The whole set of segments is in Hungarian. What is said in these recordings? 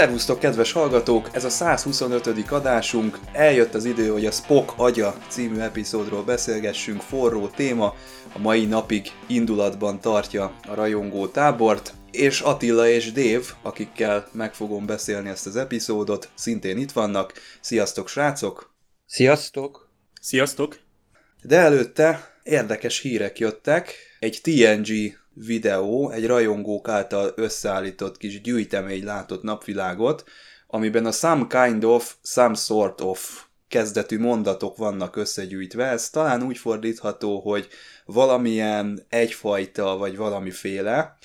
Szervusztok, kedves hallgatók! Ez a 125. adásunk. Eljött az idő, hogy a Spock agya című epizódról beszélgessünk. Forró téma, a mai napig indulatban tartja a rajongó tábort. És Attila és Dév, akikkel meg fogom beszélni ezt az epizódot, szintén itt vannak. Sziasztok, srácok! Sziasztok! Sziasztok! De előtte érdekes hírek jöttek. Egy TNG videó egy rajongók által összeállított kis gyűjtemény látott napvilágot, amiben a some kind of, some sort of kezdetű mondatok vannak összegyűjtve. Ez talán úgy fordítható, hogy valamilyen egyfajta, vagy valamiféle.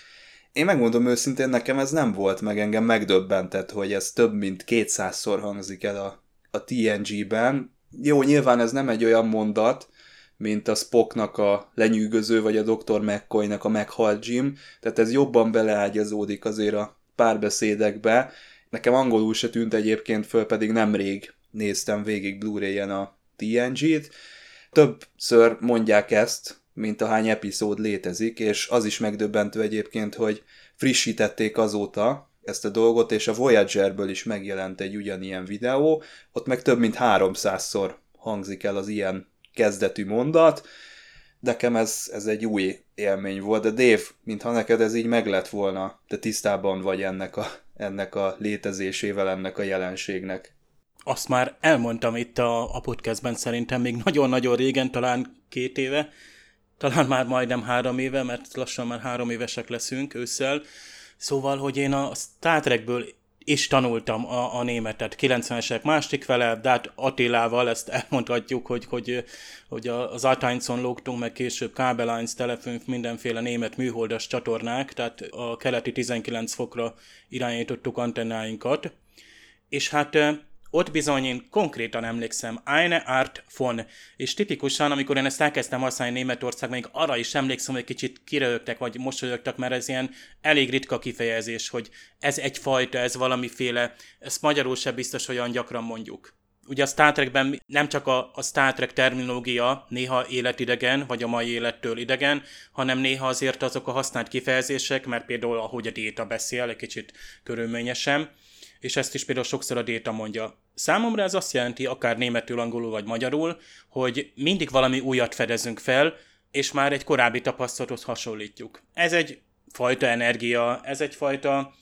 Én megmondom őszintén, nekem ez nem volt meg, engem megdöbbentett, hogy ez több mint 200-szor hangzik el a, a TNG-ben. Jó, nyilván ez nem egy olyan mondat, mint a Spocknak a lenyűgöző, vagy a Dr. McCoy-nak a meghalt Jim, tehát ez jobban beleágyazódik azért a párbeszédekbe. Nekem angolul se tűnt egyébként föl, pedig nemrég néztem végig Blu-ray-en a TNG-t. Többször mondják ezt, mint a hány epizód létezik, és az is megdöbbentő egyébként, hogy frissítették azóta ezt a dolgot, és a Voyagerből is megjelent egy ugyanilyen videó, ott meg több mint 300-szor hangzik el az ilyen kezdetű mondat. Nekem ez, ez egy új élmény volt, de Dave, mintha neked ez így meg lett volna, te tisztában vagy ennek a, ennek a létezésével, ennek a jelenségnek. Azt már elmondtam itt a, a podcastben szerintem még nagyon-nagyon régen, talán két éve, talán már majdnem három éve, mert lassan már három évesek leszünk ősszel. Szóval, hogy én a Star Trekből is tanultam a, a németet, 90-esek másik vele, de hát Attilával ezt elmondhatjuk, hogy, hogy, hogy az Ateinson lógtunk, meg később Kabelines, Telefünk, mindenféle német műholdas csatornák, tehát a keleti 19 fokra irányítottuk antennáinkat, és hát ott bizony én konkrétan emlékszem, Eine Art von, és tipikusan, amikor én ezt elkezdtem használni Németország, még arra is emlékszem, hogy kicsit kiröhögtek, vagy mosolyogtak, mert ez ilyen elég ritka kifejezés, hogy ez egyfajta, ez valamiféle, ezt magyarul sem biztos olyan gyakran mondjuk. Ugye a Star Trekben nem csak a, a Star Trek terminológia néha életidegen, vagy a mai élettől idegen, hanem néha azért azok a használt kifejezések, mert például ahogy a Déta beszél, egy kicsit körülményesen, és ezt is például sokszor a Déta mondja. Számomra ez azt jelenti, akár németül, angolul vagy magyarul, hogy mindig valami újat fedezünk fel, és már egy korábbi tapasztalathoz hasonlítjuk. Ez egy fajta energia, ez egy fajta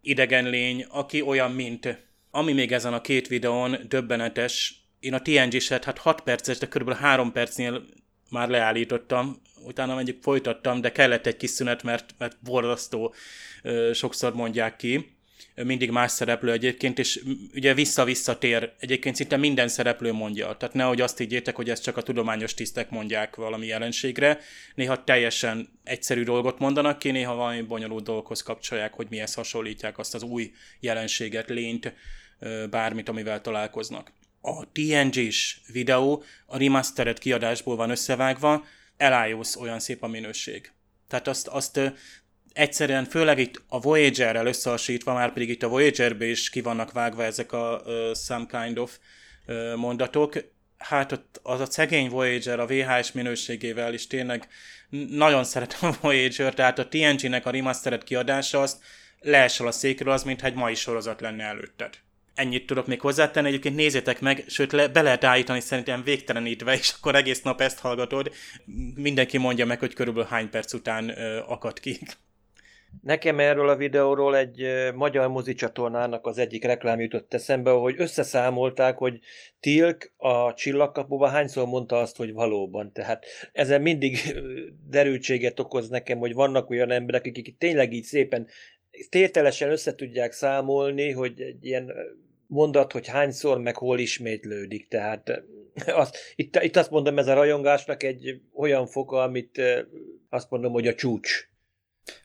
idegen lény, aki olyan, mint ami még ezen a két videón döbbenetes, én a TNG-set, hát 6 perces, de kb. 3 percnél már leállítottam, utána mondjuk folytattam, de kellett egy kis szünet, mert, mert borzasztó sokszor mondják ki mindig más szereplő egyébként, és ugye vissza-visszatér egyébként szinte minden szereplő mondja. Tehát nehogy azt higgyétek, hogy ezt csak a tudományos tisztek mondják valami jelenségre. Néha teljesen egyszerű dolgot mondanak ki, néha valami bonyolult dolgokhoz kapcsolják, hogy mihez hasonlítják azt az új jelenséget, lényt, bármit, amivel találkoznak. A TNG-s videó a remastered kiadásból van összevágva, elájúsz olyan szép a minőség. Tehát azt, azt egyszerűen, főleg itt a Voyager-rel összehasonlítva, már pedig itt a Voyager-be is ki vannak vágva ezek a uh, some kind of uh, mondatok, hát ott az a szegény Voyager a VHS minőségével is tényleg nagyon szeretem a Voyager, tehát a TNG-nek a remastered kiadása azt leesel a székről, az mintha egy mai sorozat lenne előtted. Ennyit tudok még hozzátenni, egyébként nézzétek meg, sőt le, be lehet állítani szerintem végtelenítve, és akkor egész nap ezt hallgatod. Mindenki mondja meg, hogy körülbelül hány perc után ö, akad ki. Nekem erről a videóról egy magyar mozicsatornának az egyik reklám jutott eszembe, hogy összeszámolták, hogy Tilk a csillagkapuban hányszor mondta azt, hogy valóban. Tehát ezen mindig derültséget okoz nekem, hogy vannak olyan emberek, akik tényleg így szépen tételesen össze tudják számolni, hogy egy ilyen mondat, hogy hányszor, meg hol ismétlődik. Tehát azt, itt, itt azt mondom, ez a rajongásnak egy olyan foka, amit azt mondom, hogy a csúcs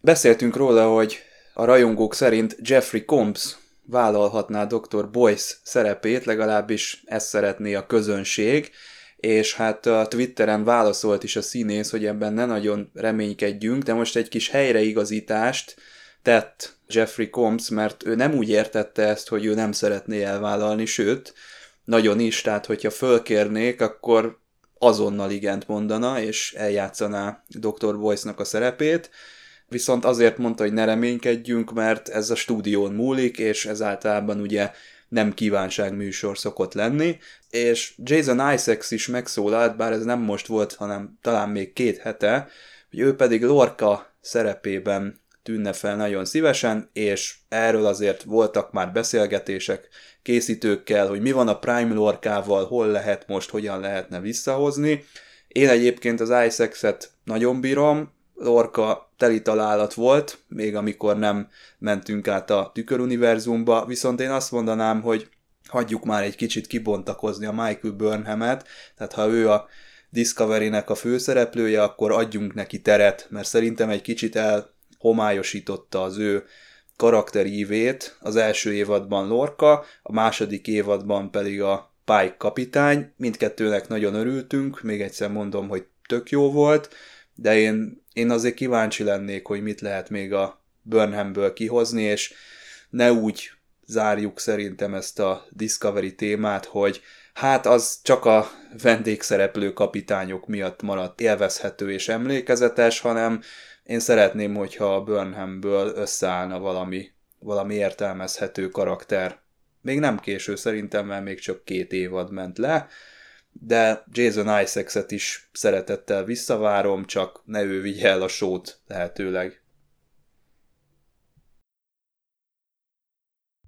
Beszéltünk róla, hogy a rajongók szerint Jeffrey Combs vállalhatná Dr. Boyce szerepét, legalábbis ezt szeretné a közönség, és hát a Twitteren válaszolt is a színész, hogy ebben ne nagyon reménykedjünk, de most egy kis helyreigazítást tett Jeffrey Combs, mert ő nem úgy értette ezt, hogy ő nem szeretné elvállalni, sőt, nagyon is, tehát hogyha fölkérnék, akkor azonnal igent mondana, és eljátszaná Dr. Boyce-nak a szerepét, viszont azért mondta, hogy ne reménykedjünk, mert ez a stúdión múlik, és ez általában ugye nem kívánságműsor szokott lenni, és Jason Isaacs is megszólalt, bár ez nem most volt, hanem talán még két hete, hogy ő pedig Lorca szerepében tűnne fel nagyon szívesen, és erről azért voltak már beszélgetések készítőkkel, hogy mi van a Prime Lorkával, hol lehet most, hogyan lehetne visszahozni. Én egyébként az Isaacs-et nagyon bírom, Lorca teli találat volt, még amikor nem mentünk át a tüköruniverzumba, viszont én azt mondanám, hogy hagyjuk már egy kicsit kibontakozni a Michael Burnham-et, tehát ha ő a Discovery-nek a főszereplője, akkor adjunk neki teret, mert szerintem egy kicsit elhomályosította az ő karakterívét az első évadban Lorca, a második évadban pedig a Pike kapitány, mindkettőnek nagyon örültünk, még egyszer mondom, hogy tök jó volt, de én, én azért kíváncsi lennék, hogy mit lehet még a Burnhamből kihozni, és ne úgy zárjuk szerintem ezt a Discovery témát, hogy hát az csak a vendégszereplő kapitányok miatt maradt élvezhető és emlékezetes, hanem én szeretném, hogyha a Burnhamből összeállna valami, valami értelmezhető karakter. Még nem késő szerintem, mert még csak két évad ment le, de Jason Isaacs-et is szeretettel visszavárom, csak ne ő vigye el a sót lehetőleg.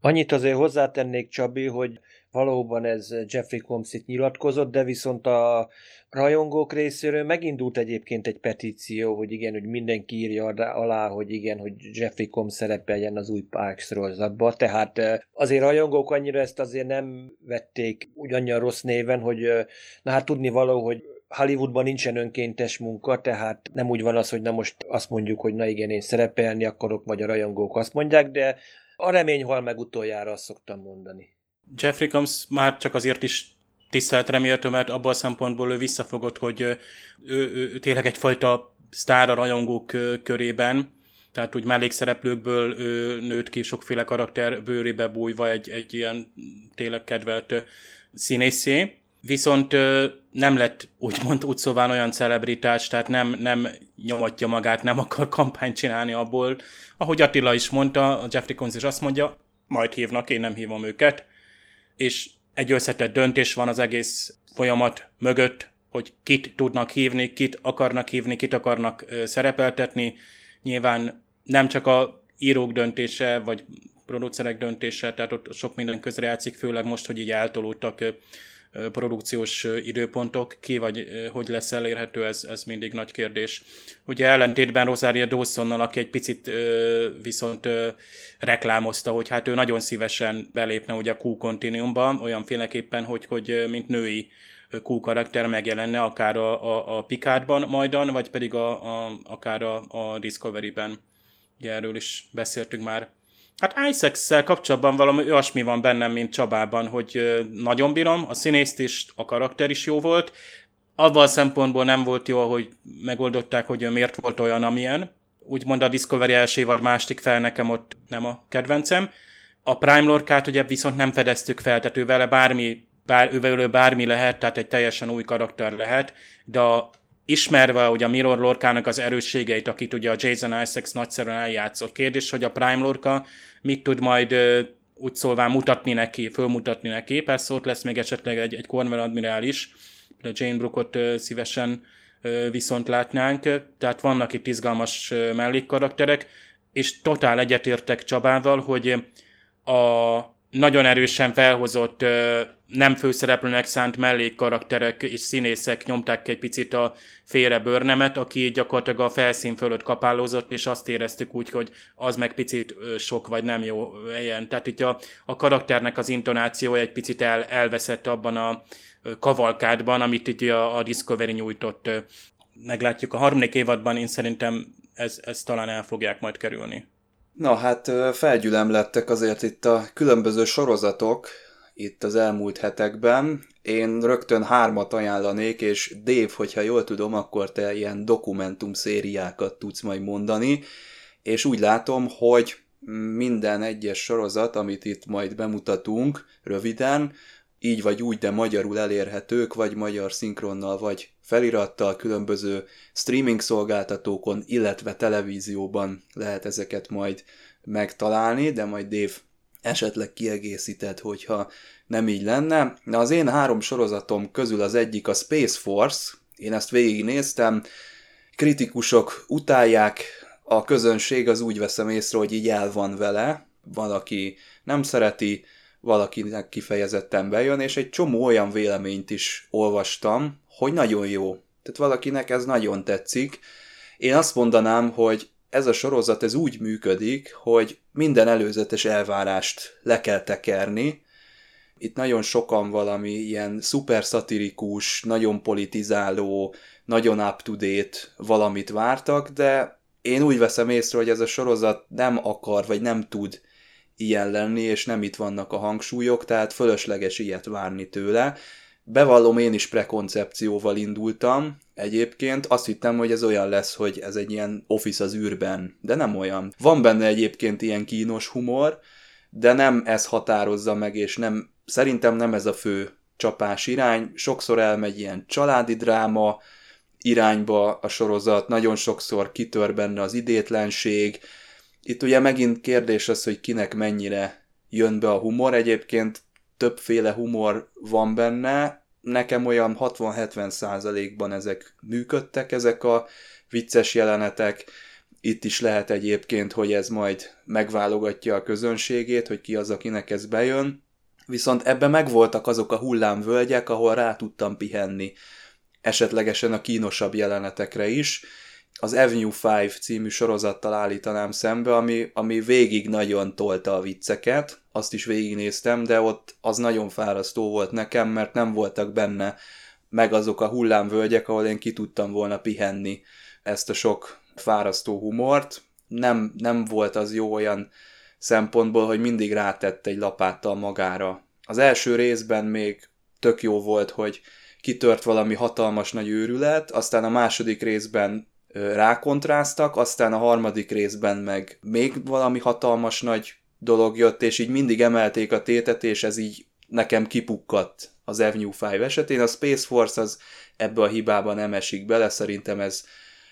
Annyit azért hozzátennék, Csabi, hogy valóban ez Jeffrey Combs nyilatkozott, de viszont a rajongók részéről megindult egyébként egy petíció, hogy igen, hogy mindenki írja alá, hogy igen, hogy Jeffrey Combs szerepeljen az új Parks sorozatba, tehát eh, azért rajongók annyira ezt azért nem vették úgy annyira rossz néven, hogy na hát tudni való, hogy Hollywoodban nincsen önkéntes munka, tehát nem úgy van az, hogy na most azt mondjuk, hogy na igen, én szerepelni akarok, vagy a rajongók azt mondják, de a remény hal meg utoljára, azt szoktam mondani. Jeffrey Combs már csak azért is tisztelt reméltő, mert abban a szempontból ő visszafogott, hogy ő, ő, ő tényleg egyfajta sztár a rajongók körében, tehát úgy mellékszereplőkből ő nőtt ki sokféle karakter bőrébe bújva egy, egy ilyen tényleg kedvelt színészé. Viszont nem lett úgymond úgy szóval olyan celebritás, tehát nem, nem nyomatja magát, nem akar kampányt csinálni abból. Ahogy Attila is mondta, a Jeffrey Combs is azt mondja, majd hívnak, én nem hívom őket és egy összetett döntés van az egész folyamat mögött, hogy kit tudnak hívni, kit akarnak hívni, kit akarnak szerepeltetni. Nyilván nem csak a írók döntése, vagy producerek döntése, tehát ott sok minden közrejátszik, főleg most, hogy így eltolódtak produkciós időpontok, ki vagy hogy lesz elérhető, ez, ez mindig nagy kérdés. Ugye ellentétben Rosaria Dawsonnal, aki egy picit viszont reklámozta, hogy hát ő nagyon szívesen belépne ugye a Q kontinuumba, olyan féleképpen, hogy, hogy mint női Q karakter megjelenne akár a, a, a Picardban majdan, vagy pedig a, a, akár a, a Discovery-ben. Ugye erről is beszéltünk már Hát isaacs kapcsolatban valami olyasmi van bennem, mint Csabában, hogy nagyon bírom, a színészt is, a karakter is jó volt. Avval szempontból nem volt jó, hogy megoldották, hogy miért volt olyan, amilyen. Úgymond a Discovery első vagy másik fel nekem ott nem a kedvencem. A Prime Lorkát ugye viszont nem fedeztük fel, tehát ő vele bármi, bár, ővel bármi lehet, tehát egy teljesen új karakter lehet, de a ismerve ugye a Mirror Lorkának az erősségeit, akit ugye a Jason Isaacs nagyszerűen eljátszott. Kérdés, hogy a Prime Lorca mit tud majd úgy szólván mutatni neki, fölmutatni neki. Persze ott lesz még esetleg egy, egy Cornwell admirál is, de Jane Brookot szívesen viszont látnánk, tehát vannak itt izgalmas mellékkarakterek, és totál egyetértek Csabával, hogy a nagyon erősen felhozott, nem főszereplőnek szánt mellékkarakterek és színészek nyomták egy picit a félre bőrnemet, aki gyakorlatilag a felszín fölött kapálózott, és azt éreztük úgy, hogy az meg picit sok vagy nem jó helyen. Tehát itt a, a karakternek az intonációja egy picit el, elveszett abban a kavalkádban, amit itt a, a Discovery nyújtott. Meglátjuk a harmadik évadban, én szerintem ez, ez talán el fogják majd kerülni. Na hát felgyülem lettek azért itt a különböző sorozatok, itt az elmúlt hetekben. Én rögtön hármat ajánlanék, és Dave, hogyha jól tudom, akkor te ilyen dokumentum szériákat tudsz majd mondani, és úgy látom, hogy minden egyes sorozat, amit itt majd bemutatunk röviden, így vagy úgy, de magyarul elérhetők, vagy magyar szinkronnal, vagy felirattal különböző streaming szolgáltatókon, illetve televízióban lehet ezeket majd megtalálni, de majd Dave esetleg kiegészített, hogyha nem így lenne. Na az én három sorozatom közül az egyik a Space Force, én ezt végignéztem, kritikusok utálják, a közönség az úgy veszem észre, hogy így el van vele, valaki nem szereti, valakinek kifejezetten bejön, és egy csomó olyan véleményt is olvastam, hogy nagyon jó. Tehát valakinek ez nagyon tetszik. Én azt mondanám, hogy ez a sorozat ez úgy működik, hogy minden előzetes elvárást le kell tekerni. Itt nagyon sokan valami ilyen szuper szatirikus, nagyon politizáló, nagyon up-to-date valamit vártak, de én úgy veszem észre, hogy ez a sorozat nem akar, vagy nem tud ilyen lenni, és nem itt vannak a hangsúlyok, tehát fölösleges ilyet várni tőle. Bevallom, én is prekoncepcióval indultam, egyébként azt hittem, hogy ez olyan lesz, hogy ez egy ilyen office az űrben, de nem olyan. Van benne egyébként ilyen kínos humor, de nem ez határozza meg, és nem, szerintem nem ez a fő csapás irány. Sokszor elmegy ilyen családi dráma irányba a sorozat, nagyon sokszor kitör benne az idétlenség. Itt ugye megint kérdés az, hogy kinek mennyire jön be a humor. Egyébként többféle humor van benne, nekem olyan 60-70 százalékban ezek működtek, ezek a vicces jelenetek. Itt is lehet egyébként, hogy ez majd megválogatja a közönségét, hogy ki az, akinek ez bejön. Viszont ebben megvoltak azok a hullámvölgyek, ahol rá tudtam pihenni esetlegesen a kínosabb jelenetekre is. Az Avenue 5 című sorozattal állítanám szembe, ami, ami végig nagyon tolta a vicceket, azt is végignéztem, de ott az nagyon fárasztó volt nekem, mert nem voltak benne meg azok a hullámvölgyek, ahol én ki tudtam volna pihenni ezt a sok fárasztó humort. Nem, nem volt az jó olyan szempontból, hogy mindig rátett egy lapáttal magára. Az első részben még tök jó volt, hogy kitört valami hatalmas nagy őrület, aztán a második részben rákontráztak, aztán a harmadik részben meg még valami hatalmas nagy dolog jött, és így mindig emelték a tétet, és ez így nekem kipukkadt az Avenue 5 esetén. A Space Force az ebbe a hibába nem esik bele, szerintem ez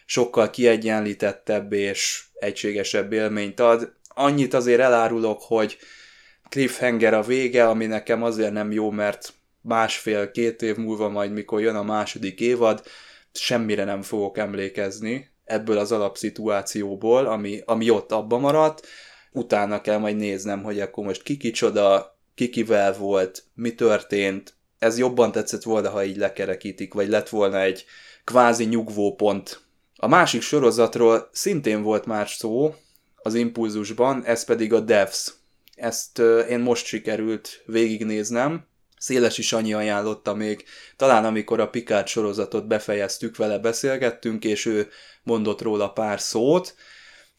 sokkal kiegyenlítettebb és egységesebb élményt ad. Annyit azért elárulok, hogy cliffhanger a vége, ami nekem azért nem jó, mert másfél-két év múlva majd, mikor jön a második évad, semmire nem fogok emlékezni ebből az alapszituációból, ami, ami ott abba maradt, utána kell majd néznem, hogy akkor most ki kicsoda, ki kivel volt, mi történt. Ez jobban tetszett volna, ha így lekerekítik, vagy lett volna egy kvázi nyugvópont. A másik sorozatról szintén volt más szó az impulzusban, ez pedig a Devs. Ezt én most sikerült végignéznem, Szélesi Sanyi ajánlotta még, talán amikor a Picard sorozatot befejeztük, vele beszélgettünk, és ő mondott róla pár szót.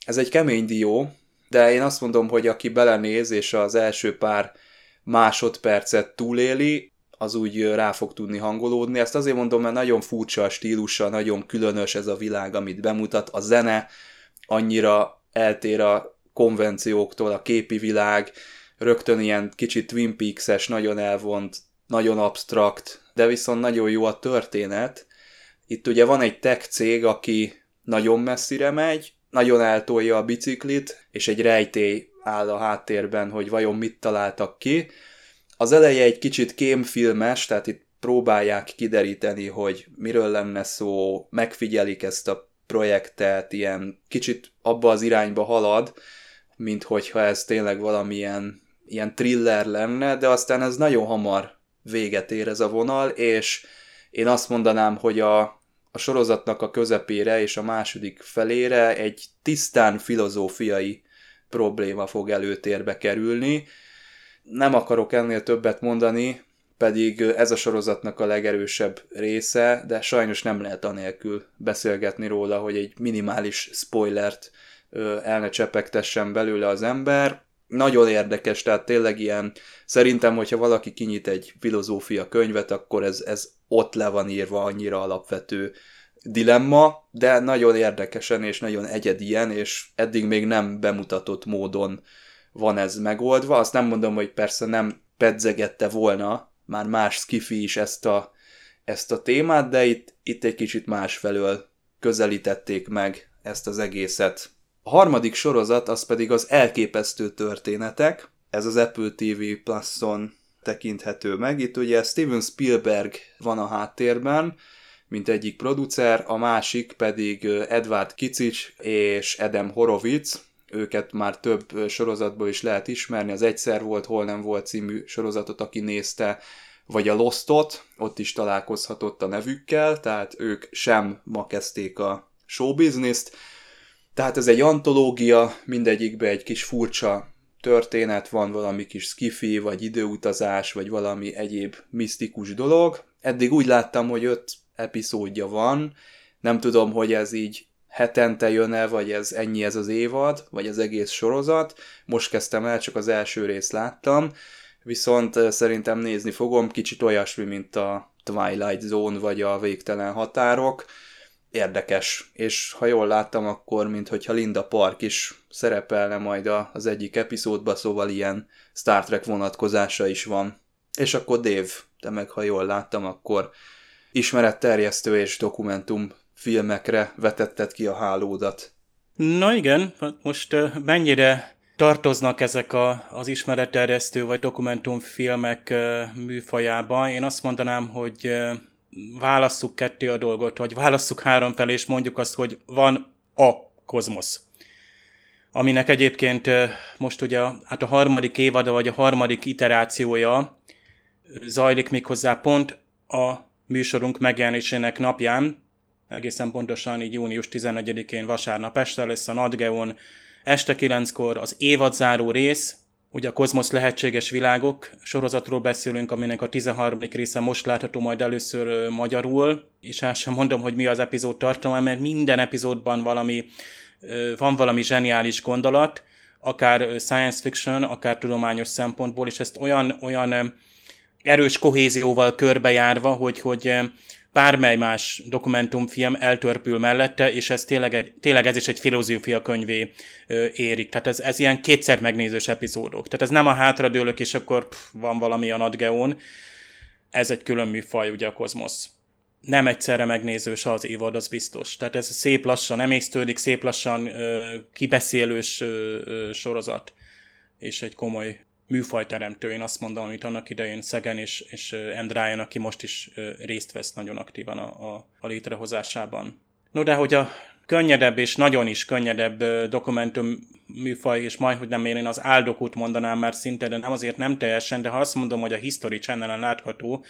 Ez egy kemény dió, de én azt mondom, hogy aki belenéz, és az első pár másodpercet túléli, az úgy rá fog tudni hangolódni. Ezt azért mondom, mert nagyon furcsa a stílusa, nagyon különös ez a világ, amit bemutat. A zene annyira eltér a konvencióktól, a képi világ, rögtön ilyen kicsit Twin Peaks-es, nagyon elvont, nagyon abstrakt, de viszont nagyon jó a történet. Itt ugye van egy tech cég, aki nagyon messzire megy, nagyon eltolja a biciklit, és egy rejtély áll a háttérben, hogy vajon mit találtak ki. Az eleje egy kicsit kémfilmes, tehát itt próbálják kideríteni, hogy miről lenne szó, megfigyelik ezt a projektet, ilyen kicsit abba az irányba halad, mint hogyha ez tényleg valamilyen ilyen thriller lenne, de aztán ez nagyon hamar véget ér ez a vonal, és én azt mondanám, hogy a, a sorozatnak a közepére és a második felére egy tisztán filozófiai probléma fog előtérbe kerülni. Nem akarok ennél többet mondani, pedig ez a sorozatnak a legerősebb része, de sajnos nem lehet anélkül beszélgetni róla, hogy egy minimális spoilert el ne csepegtessen belőle az ember nagyon érdekes, tehát tényleg ilyen, szerintem, hogyha valaki kinyit egy filozófia könyvet, akkor ez, ez ott le van írva annyira alapvető dilemma, de nagyon érdekesen és nagyon egyedien, és eddig még nem bemutatott módon van ez megoldva. Azt nem mondom, hogy persze nem pedzegette volna már más skifi is ezt a, ezt a témát, de itt, itt egy kicsit másfelől közelítették meg ezt az egészet. A harmadik sorozat az pedig az elképesztő történetek, ez az Apple TV Plus-on tekinthető meg. Itt ugye Steven Spielberg van a háttérben, mint egyik producer, a másik pedig Edward Kicic és Adam Horowitz, őket már több sorozatból is lehet ismerni, az Egyszer volt, hol nem volt című sorozatot, aki nézte, vagy a Lostot, ott is találkozhatott a nevükkel, tehát ők sem ma kezdték a showbizniszt, tehát ez egy antológia, mindegyikben egy kis furcsa történet van, valami kis skifi, vagy időutazás, vagy valami egyéb misztikus dolog. Eddig úgy láttam, hogy öt epizódja van, nem tudom, hogy ez így hetente jön-e, vagy ez ennyi ez az évad, vagy az egész sorozat. Most kezdtem el, csak az első részt láttam, viszont szerintem nézni fogom, kicsit olyasmi, mint a Twilight Zone, vagy a Végtelen Határok. Érdekes, és ha jól láttam, akkor mintha Linda Park is szerepelne majd az egyik epizódba, szóval ilyen Star Trek vonatkozása is van. És akkor Dave, te meg ha jól láttam, akkor ismeretterjesztő és dokumentum filmekre vetetted ki a hálódat. Na igen, most mennyire tartoznak ezek a, az ismeretterjesztő vagy dokumentumfilmek műfajába? Én azt mondanám, hogy válasszuk ketté a dolgot, vagy válasszuk három felé, és mondjuk azt, hogy van a kozmosz. Aminek egyébként most ugye hát a harmadik évada, vagy a harmadik iterációja zajlik méghozzá pont a műsorunk megjelenésének napján, egészen pontosan így június 11-én vasárnap este lesz a Nadgeon este 9-kor az évadzáró rész, ugye a Kozmosz lehetséges világok sorozatról beszélünk, aminek a 13. része most látható majd először magyarul, és el sem mondom, hogy mi az epizód tartalma, mert minden epizódban valami, van valami zseniális gondolat, akár science fiction, akár tudományos szempontból, és ezt olyan, olyan erős kohézióval körbejárva, hogy, hogy bármely más dokumentumfilm eltörpül mellette, és ez tényleg, tényleg ez is egy filozófia könyvé érik. Tehát ez, ez ilyen kétszer megnézős epizódok. Tehát ez nem a hátradőlök, és akkor pff, van valami a Nadgeon. Ez egy külön műfaj, ugye a kozmosz. Nem egyszerre megnézős az évad, az biztos. Tehát ez szép lassan emésztődik, szép lassan ö, kibeszélős ö, ö, sorozat, és egy komoly műfajteremtő, én azt mondom, amit annak idején Szegen és, és Andrán, aki most is részt vesz nagyon aktívan a, a, a létrehozásában. No de hogy a könnyedebb és nagyon is könnyedebb dokumentum műfaj, és majd, hogy nem én az áldokút mondanám már szinte, de nem azért nem teljesen, de ha azt mondom, hogy a History Channel-en látható,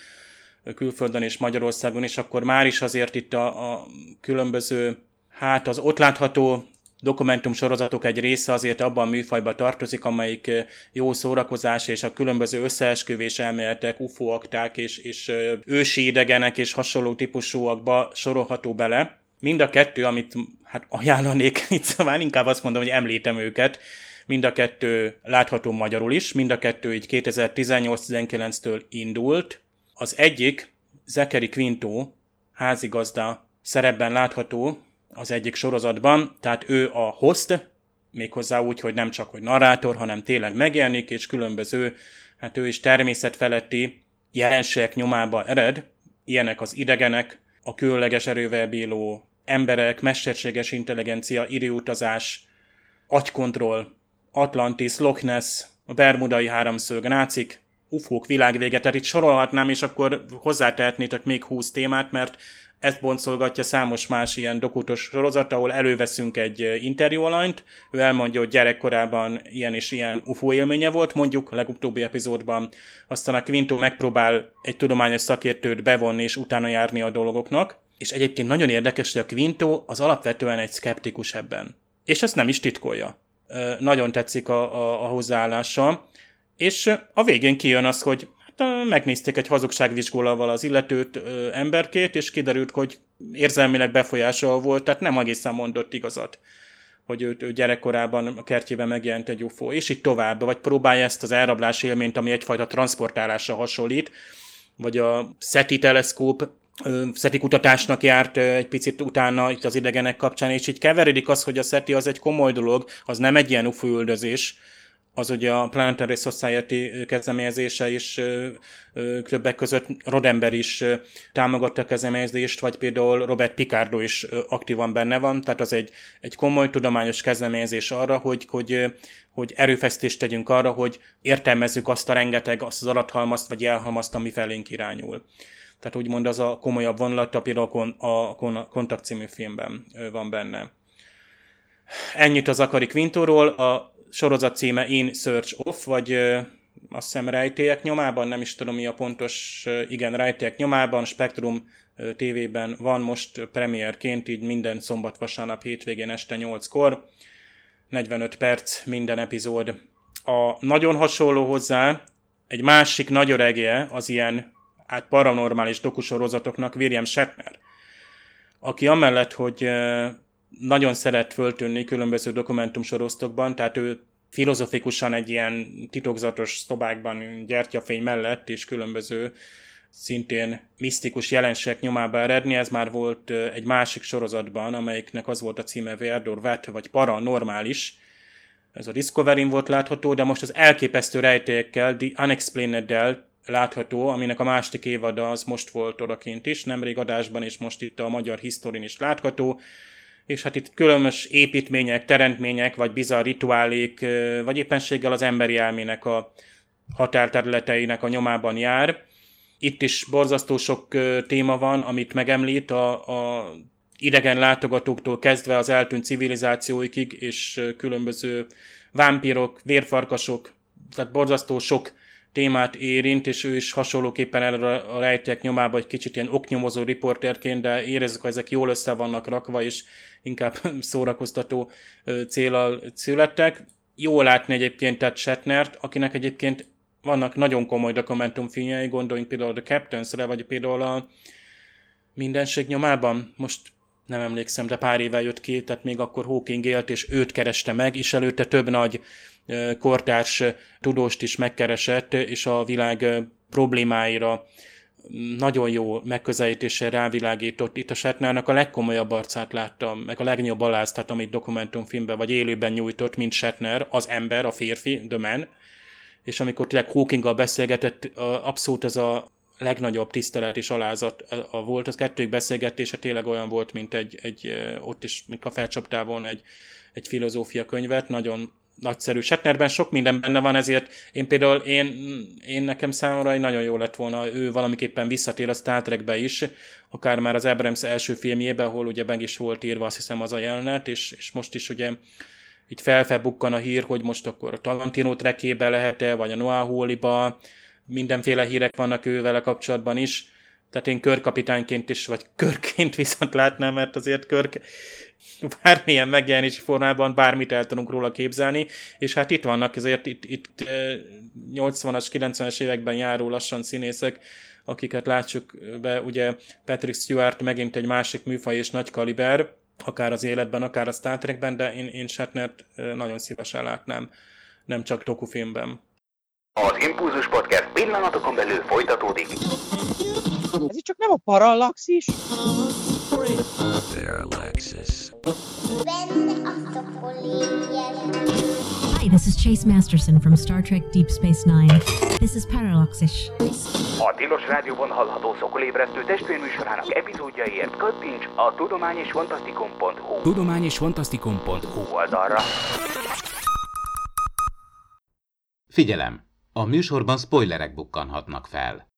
külföldön és Magyarországon, és akkor már is azért itt a, a különböző, hát az ott látható dokumentum sorozatok egy része azért abban a műfajba tartozik, amelyik jó szórakozás és a különböző összeesküvés elméletek, UFO akták és, és ősi idegenek és hasonló típusúakba sorolható bele. Mind a kettő, amit hát ajánlanék, itt szóval inkább azt mondom, hogy említem őket, mind a kettő látható magyarul is, mind a kettő így 2018-19-től indult. Az egyik, Zekeri Quinto, házigazda szerepben látható, az egyik sorozatban, tehát ő a host, méghozzá úgy, hogy nem csak hogy narrátor, hanem tényleg megjelenik, és különböző, hát ő is természetfeletti jelenségek nyomába ered, ilyenek az idegenek, a különleges erővel bíló emberek, mesterséges intelligencia, időutazás, agykontroll, Atlantis, Loch Ness, a Bermudai háromszög, nácik, ufók világvége, tehát itt sorolhatnám, és akkor hozzátehetnétek még 20 témát, mert ezt boncolgatja számos más ilyen dokutos sorozat, ahol előveszünk egy interjú alanyt, ő elmondja, hogy gyerekkorában ilyen és ilyen UFO élménye volt, mondjuk a legutóbbi epizódban, aztán a Quinto megpróbál egy tudományos szakértőt bevonni és utána járni a dolgoknak, és egyébként nagyon érdekes, hogy a Quinto az alapvetően egy szkeptikus ebben. És ezt nem is titkolja. Nagyon tetszik a, a, a hozzáállása. És a végén kijön az, hogy megnézték egy hazugságvizsgólával az illetőt ö, emberkét, és kiderült, hogy érzelmileg befolyással volt, tehát nem egészen mondott igazat. hogy ő, ő gyerekkorában a kertjében megjelent egy UFO, és így tovább, vagy próbálja ezt az elrablás élményt, ami egyfajta transportálásra hasonlít, vagy a SETI teleszkóp SETI kutatásnak járt egy picit utána itt az idegenek kapcsán, és így keveredik az, hogy a SETI az egy komoly dolog, az nem egy ilyen UFO üldözés, az ugye a Planetary Society kezdeményezése is többek között Rodember is támogatta a kezdeményezést, vagy például Robert Picardo is aktívan benne van, tehát az egy, egy komoly tudományos kezdeményezés arra, hogy, hogy, hogy erőfeszítést tegyünk arra, hogy értelmezzük azt a rengeteg, azt az adathalmazt vagy jelhalmazt, ami felénk irányul. Tehát úgymond az a komolyabb vonulata például a Kontakt című filmben van benne. Ennyit az Akari Quintóról. A sorozat címe In Search Of, vagy azt hiszem rejtélyek nyomában, nem is tudom mi a pontos, igen, rejtélyek nyomában, Spektrum TV-ben van most premierként, így minden szombat, vasárnap, hétvégén este 8-kor. 45 perc minden epizód. A nagyon hasonló hozzá, egy másik nagy öregje az ilyen hát paranormális dokusorozatoknak William Shatner, aki amellett, hogy nagyon szeret föltűnni különböző dokumentumsorosztokban, tehát ő filozofikusan egy ilyen titokzatos szobákban gyertyafény mellett és különböző szintén misztikus jelenségek nyomába eredni. Ez már volt egy másik sorozatban, amelyiknek az volt a címe Verdor Vet, vagy Paranormális. Ez a Discovery-n volt látható, de most az elképesztő rejtélyekkel, The Unexplained-del látható, aminek a második évada az most volt odakint is, nemrég adásban, és most itt a magyar historin is látható és hát itt különös építmények, teremtmények, vagy bizarr rituálék, vagy éppenséggel az emberi elmének a határterületeinek a nyomában jár. Itt is borzasztó sok téma van, amit megemlít, a, a idegen látogatóktól kezdve az eltűnt civilizációikig, és különböző vámpírok, vérfarkasok, tehát borzasztó sok témát érint, és ő is hasonlóképpen erre a rejtek nyomába egy kicsit ilyen oknyomozó riporterként, de érezzük, hogy ezek jól össze vannak rakva, és inkább szórakoztató célal születtek. Jó látni egyébként Ted Shatnert, akinek egyébként vannak nagyon komoly dokumentumfilmjei, gondoljunk például a Captains-re, vagy például a Mindenség nyomában. Most nem emlékszem, de pár éve jött ki, tehát még akkor Hawking élt, és őt kereste meg, és előtte több nagy kortárs tudóst is megkeresett, és a világ problémáira nagyon jó megközelítéssel rávilágított. Itt a Shatnernek a legkomolyabb arcát láttam, meg a legnagyobb aláztat, amit dokumentumfilmben vagy élőben nyújtott, mint Shatner, az ember, a férfi, the man. És amikor tényleg Hawkinggal beszélgetett, abszolút ez a legnagyobb tisztelet és alázat volt. Az kettők beszélgetése tényleg olyan volt, mint egy, egy ott is, mint a felcsaptávon egy, egy filozófia könyvet, nagyon nagyszerű. Shatnerben sok minden benne van, ezért én például, én, én nekem számomra nagyon jó lett volna, ő valamiképpen visszatér a Star Trekbe is, akár már az Abrams első filmjében, ahol ugye meg is volt írva azt hiszem az a jelenet, és, és most is ugye így felfelbukkan a hír, hogy most akkor a Talantino trekébe lehet-e, vagy a Noah Hawley-ba, mindenféle hírek vannak ővel kapcsolatban is, tehát én körkapitányként is, vagy körként viszont látnám, mert azért körk bármilyen megjelenési formában bármit el tudunk róla képzelni, és hát itt vannak ezért itt, itt 80-as, 90-es években járó lassan színészek, akiket látsuk be, ugye Patrick Stewart megint egy másik műfaj és nagy kaliber, akár az életben, akár a Star Trekben, de én, én Shatnert nagyon szívesen látnám, nem csak dokufilmben. Az Impulzus Podcast pillanatokon belül folytatódik. Ez itt csak nem a parallaxis? Parallaxis. Hi, this is Chase Masterson from Star Trek Deep Space Nine. This is Parallaxis. A Tilos Rádióban hallható szokolébresztő testvérműsorának epizódjaiért kattints a tudományosfantasztikum.hu Tudományosfantasztikum.hu oldalra. Figyelem! A műsorban spoilerek bukkanhatnak fel.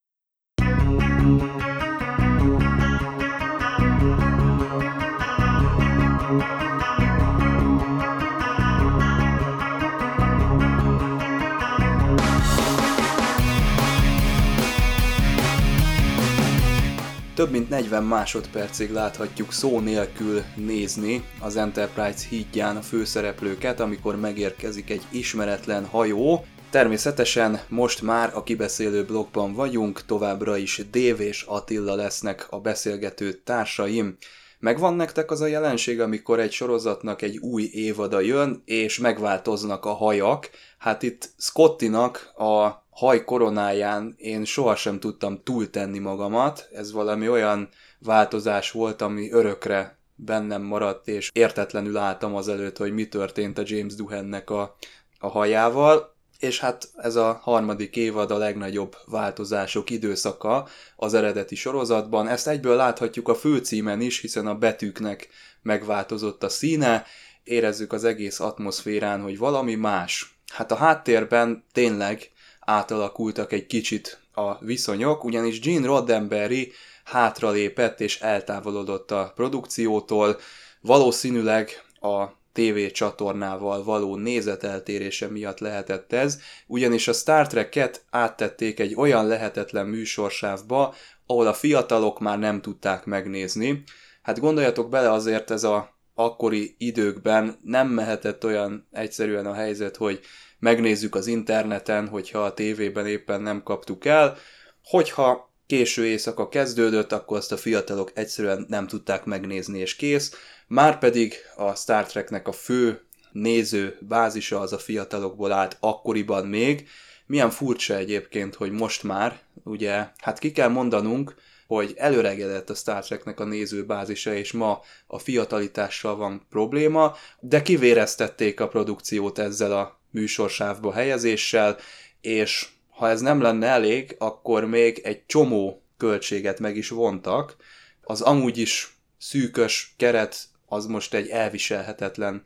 Több mint 40 másodpercig láthatjuk szó nélkül nézni az Enterprise hídján a főszereplőket, amikor megérkezik egy ismeretlen hajó. Természetesen most már a kibeszélő blogban vagyunk, továbbra is Dév és Attila lesznek a beszélgető társaim. Megvan nektek az a jelenség, amikor egy sorozatnak egy új évada jön, és megváltoznak a hajak. Hát itt Scottinak a haj koronáján én sohasem tudtam túltenni magamat. Ez valami olyan változás volt, ami örökre bennem maradt, és értetlenül álltam azelőtt, hogy mi történt a James Duhennek a, a hajával és hát ez a harmadik évad a legnagyobb változások időszaka az eredeti sorozatban. Ezt egyből láthatjuk a főcímen is, hiszen a betűknek megváltozott a színe, érezzük az egész atmoszférán, hogy valami más. Hát a háttérben tényleg átalakultak egy kicsit a viszonyok, ugyanis Gene Roddenberry hátralépett és eltávolodott a produkciótól, valószínűleg a TV csatornával való nézeteltérése miatt lehetett ez, ugyanis a Star Trek-et áttették egy olyan lehetetlen műsorsávba, ahol a fiatalok már nem tudták megnézni. Hát gondoljatok bele azért ez a akkori időkben nem mehetett olyan egyszerűen a helyzet, hogy megnézzük az interneten, hogyha a tévében éppen nem kaptuk el, hogyha késő éjszaka kezdődött, akkor azt a fiatalok egyszerűen nem tudták megnézni, és kész. Márpedig a Star Treknek a fő néző bázisa az a fiatalokból állt akkoriban még. Milyen furcsa egyébként, hogy most már, ugye, hát ki kell mondanunk, hogy előregedett a Star Treknek a nézőbázisa, és ma a fiatalitással van probléma, de kivéreztették a produkciót ezzel a műsorsávba helyezéssel, és ha ez nem lenne elég, akkor még egy csomó költséget meg is vontak. Az amúgy is szűkös keret az most egy elviselhetetlen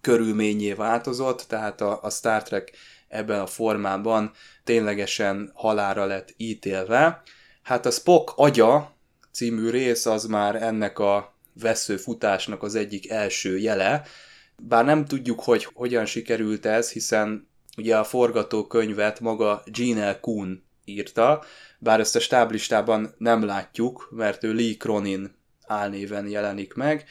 körülményé változott, tehát a, a Star Trek ebben a formában ténylegesen halára lett ítélve. Hát a Spock agya című rész az már ennek a veszőfutásnak az egyik első jele, bár nem tudjuk, hogy hogyan sikerült ez, hiszen ugye a forgatókönyvet maga Gene L. Kuhn írta, bár ezt a stáblistában nem látjuk, mert ő Lee Cronin álnéven jelenik meg,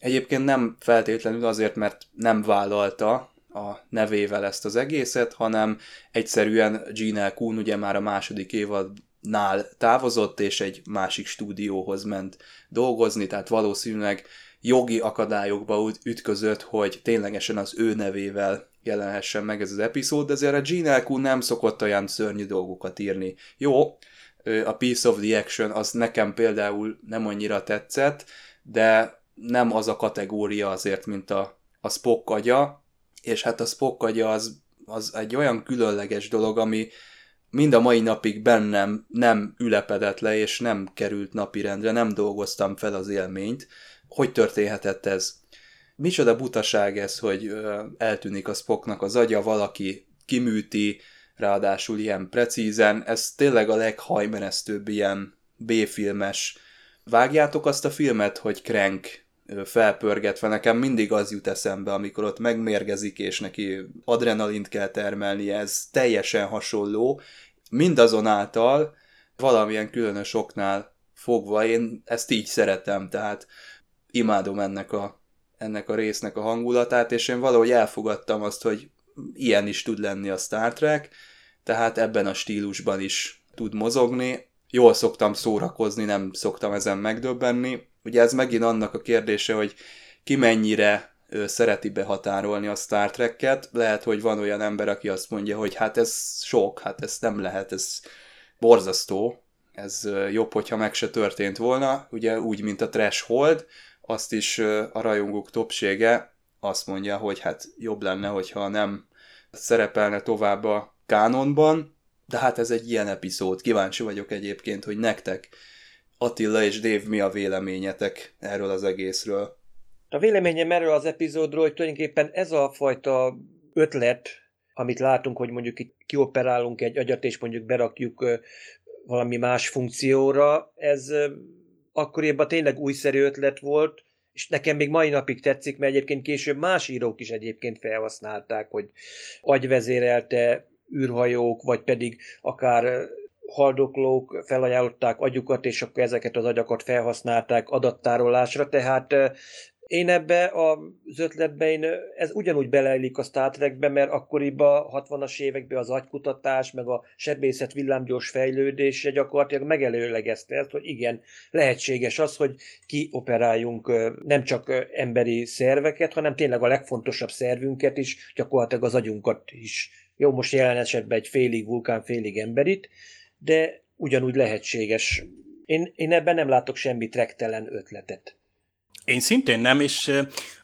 Egyébként nem feltétlenül azért, mert nem vállalta a nevével ezt az egészet, hanem egyszerűen Gene Kuhn ugye már a második évadnál távozott, és egy másik stúdióhoz ment dolgozni, tehát valószínűleg jogi akadályokba ütközött, hogy ténylegesen az ő nevével jelenhessen meg ez az epizód, de azért a Gene Kuhn nem szokott olyan szörnyű dolgokat írni. Jó, a Piece of the Action az nekem például nem annyira tetszett, de nem az a kategória azért, mint a, a Spock agya, és hát a Spock agya az, az egy olyan különleges dolog, ami mind a mai napig bennem nem ülepedett le, és nem került napirendre, nem dolgoztam fel az élményt. Hogy történhetett ez? Micsoda butaság ez, hogy eltűnik a Spocknak az agya, valaki kiműti, ráadásul ilyen precízen, ez tényleg a leghajmeresztőbb ilyen B-filmes. Vágjátok azt a filmet, hogy Crank felpörgetve. Nekem mindig az jut eszembe, amikor ott megmérgezik, és neki adrenalint kell termelni, ez teljesen hasonló. Mindazonáltal valamilyen különös oknál fogva én ezt így szeretem, tehát imádom ennek a, ennek a résznek a hangulatát, és én valahogy elfogadtam azt, hogy ilyen is tud lenni a Star Trek, tehát ebben a stílusban is tud mozogni. Jól szoktam szórakozni, nem szoktam ezen megdöbbenni, Ugye ez megint annak a kérdése, hogy ki mennyire szereti behatárolni a Star Trek-et. Lehet, hogy van olyan ember, aki azt mondja, hogy hát ez sok, hát ez nem lehet, ez borzasztó, ez jobb, hogyha meg se történt volna, ugye úgy, mint a Threshold, azt is a rajongók többsége azt mondja, hogy hát jobb lenne, hogyha nem szerepelne tovább a kánonban, de hát ez egy ilyen epizód. Kíváncsi vagyok egyébként, hogy nektek Attila és Dave, mi a véleményetek erről az egészről? A véleményem erről az epizódról, hogy tulajdonképpen ez a fajta ötlet, amit látunk, hogy mondjuk itt kioperálunk egy agyat, és mondjuk berakjuk valami más funkcióra, ez akkoriban tényleg újszerű ötlet volt, és nekem még mai napig tetszik, mert egyébként később más írók is egyébként felhasználták, hogy agyvezérelte űrhajók, vagy pedig akár haldoklók felajánlották agyukat, és akkor ezeket az agyakat felhasználták adattárolásra, tehát Én ebbe az ötletbe, én, ez ugyanúgy beleillik a Star Trekbe, mert akkoriban, 60-as években az agykutatás, meg a sebészet villámgyors fejlődése gyakorlatilag megelőlegezte ezt, hogy igen, lehetséges az, hogy kioperáljunk nem csak emberi szerveket, hanem tényleg a legfontosabb szervünket is, gyakorlatilag az agyunkat is. Jó, most jelen esetben egy félig vulkán, félig emberit, de ugyanúgy lehetséges. Én, én ebben nem látok semmi trektelen ötletet. Én szintén nem, és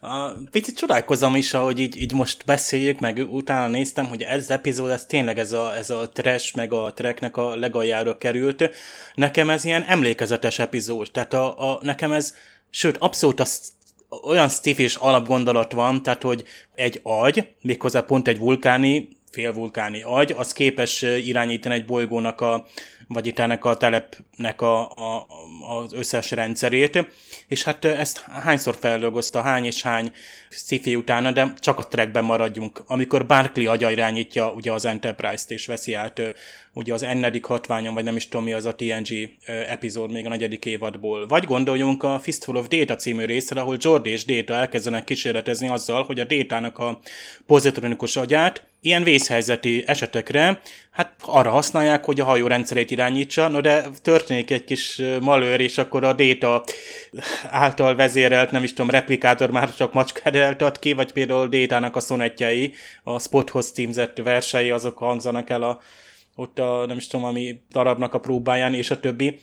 a, picit csodálkozom is, ahogy így, így most beszéljük, meg utána néztem, hogy ez az epizód, ez tényleg ez a, ez a trash, meg a tracknek a legaljára került. Nekem ez ilyen emlékezetes epizód, tehát a, a, nekem ez, sőt, abszolút az, olyan stifis alapgondolat van, tehát hogy egy agy, méghozzá pont egy vulkáni, félvulkáni agy, az képes irányítani egy bolygónak a, vagy itt ennek a telepnek a, a, az összes rendszerét, és hát ezt hányszor feldolgozta, hány és hány sci utána, de csak a trackben maradjunk. Amikor Barkley agya irányítja ugye az Enterprise-t, és veszi át ugye az ennedik hatványon, vagy nem is tudom mi az a TNG epizód még a negyedik évadból. Vagy gondoljunk a Fistful of Data című részre, ahol Jordi és Data elkezdenek kísérletezni azzal, hogy a Data-nak a pozitronikus agyát ilyen vészhelyzeti esetekre, hát arra használják, hogy a hajó rendszerét irányítsa, no de történik egy kis malőr, és akkor a Data által vezérelt, nem is tudom, replikátor már csak macskát ad ki, vagy például Data-nak a szonetjei, a Spothoz címzett versei, azok hangzanak el a ott a, nem is tudom, ami darabnak a próbáján, és a többi.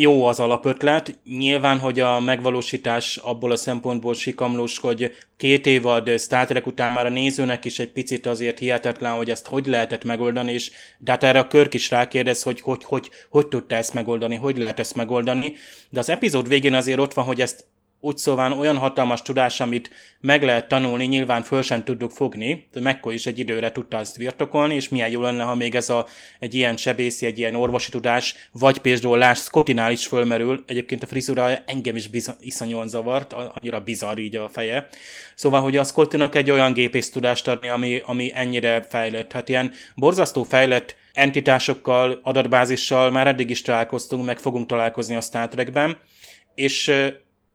Jó az alapötlet. Nyilván, hogy a megvalósítás abból a szempontból sikamlós, hogy két évad Star Trek után már a nézőnek is egy picit azért hihetetlen, hogy ezt hogy lehetett megoldani, és de hát erre a Körk is rákérdez, hogy hogy, hogy, hogy tudta ezt megoldani, hogy lehet ezt megoldani. De az epizód végén azért ott van, hogy ezt úgy szóval olyan hatalmas tudás, amit meg lehet tanulni, nyilván föl sem tudjuk fogni, de Mekko is egy időre tudta azt virtokolni, és milyen jó lenne, ha még ez a, egy ilyen sebészi, egy ilyen orvosi tudás, vagy például Lás Scottinál is fölmerül, egyébként a frizura engem is biza, iszonyúan zavart, annyira bizarr így a feje. Szóval, hogy a Scottinak egy olyan gépész tudást adni, ami, ami ennyire fejlett. Hát ilyen borzasztó fejlett entitásokkal, adatbázissal már eddig is találkoztunk, meg fogunk találkozni a Star Trekben, és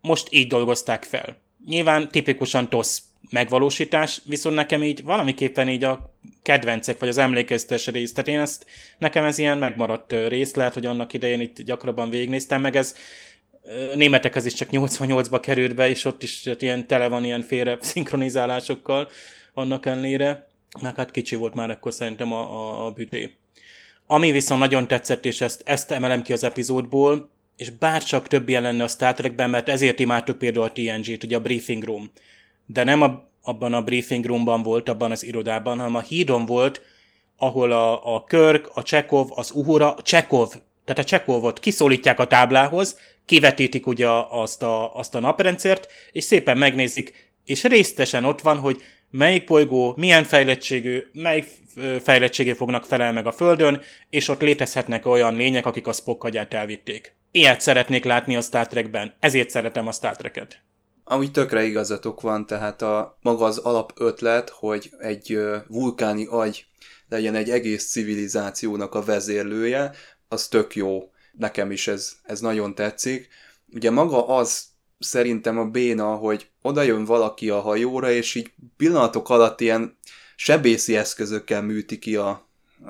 most így dolgozták fel. Nyilván tipikusan TOSZ megvalósítás, viszont nekem így valamiképpen így a kedvencek, vagy az emlékeztes rész, tehát én ezt, nekem ez ilyen megmaradt rész, lehet, hogy annak idején itt gyakrabban végignéztem, meg ez németekhez is csak 88-ba került be, és ott is ilyen tele van ilyen félre szinkronizálásokkal annak ellenére, meg hát kicsi volt már akkor szerintem a, a, a büté. Ami viszont nagyon tetszett, és ezt, ezt emelem ki az epizódból, és bárcsak több ilyen lenne a Star Trekben, mert ezért imádtuk például a TNG-t, ugye a briefing room. De nem a, abban a briefing roomban volt, abban az irodában, hanem a hídon volt, ahol a, a Körk, a Csekov, az Uhura, Csekov, tehát a Csekovot kiszólítják a táblához, kivetítik ugye azt a, azt a naprendszert, és szépen megnézik, és résztesen ott van, hogy melyik bolygó, milyen fejlettségű, melyik fejlettségé fognak felel meg a Földön, és ott létezhetnek olyan lények, akik a Spock agyát elvitték. Ilyet szeretnék látni a Star Trekben, ezért szeretem a Star Treket. Ami tökre igazatok van, tehát a maga az alapötlet, hogy egy vulkáni agy legyen egy egész civilizációnak a vezérlője, az tök jó. Nekem is ez, ez nagyon tetszik. Ugye maga az szerintem a béna, hogy oda jön valaki a hajóra, és így pillanatok alatt ilyen sebészi eszközökkel műti ki a,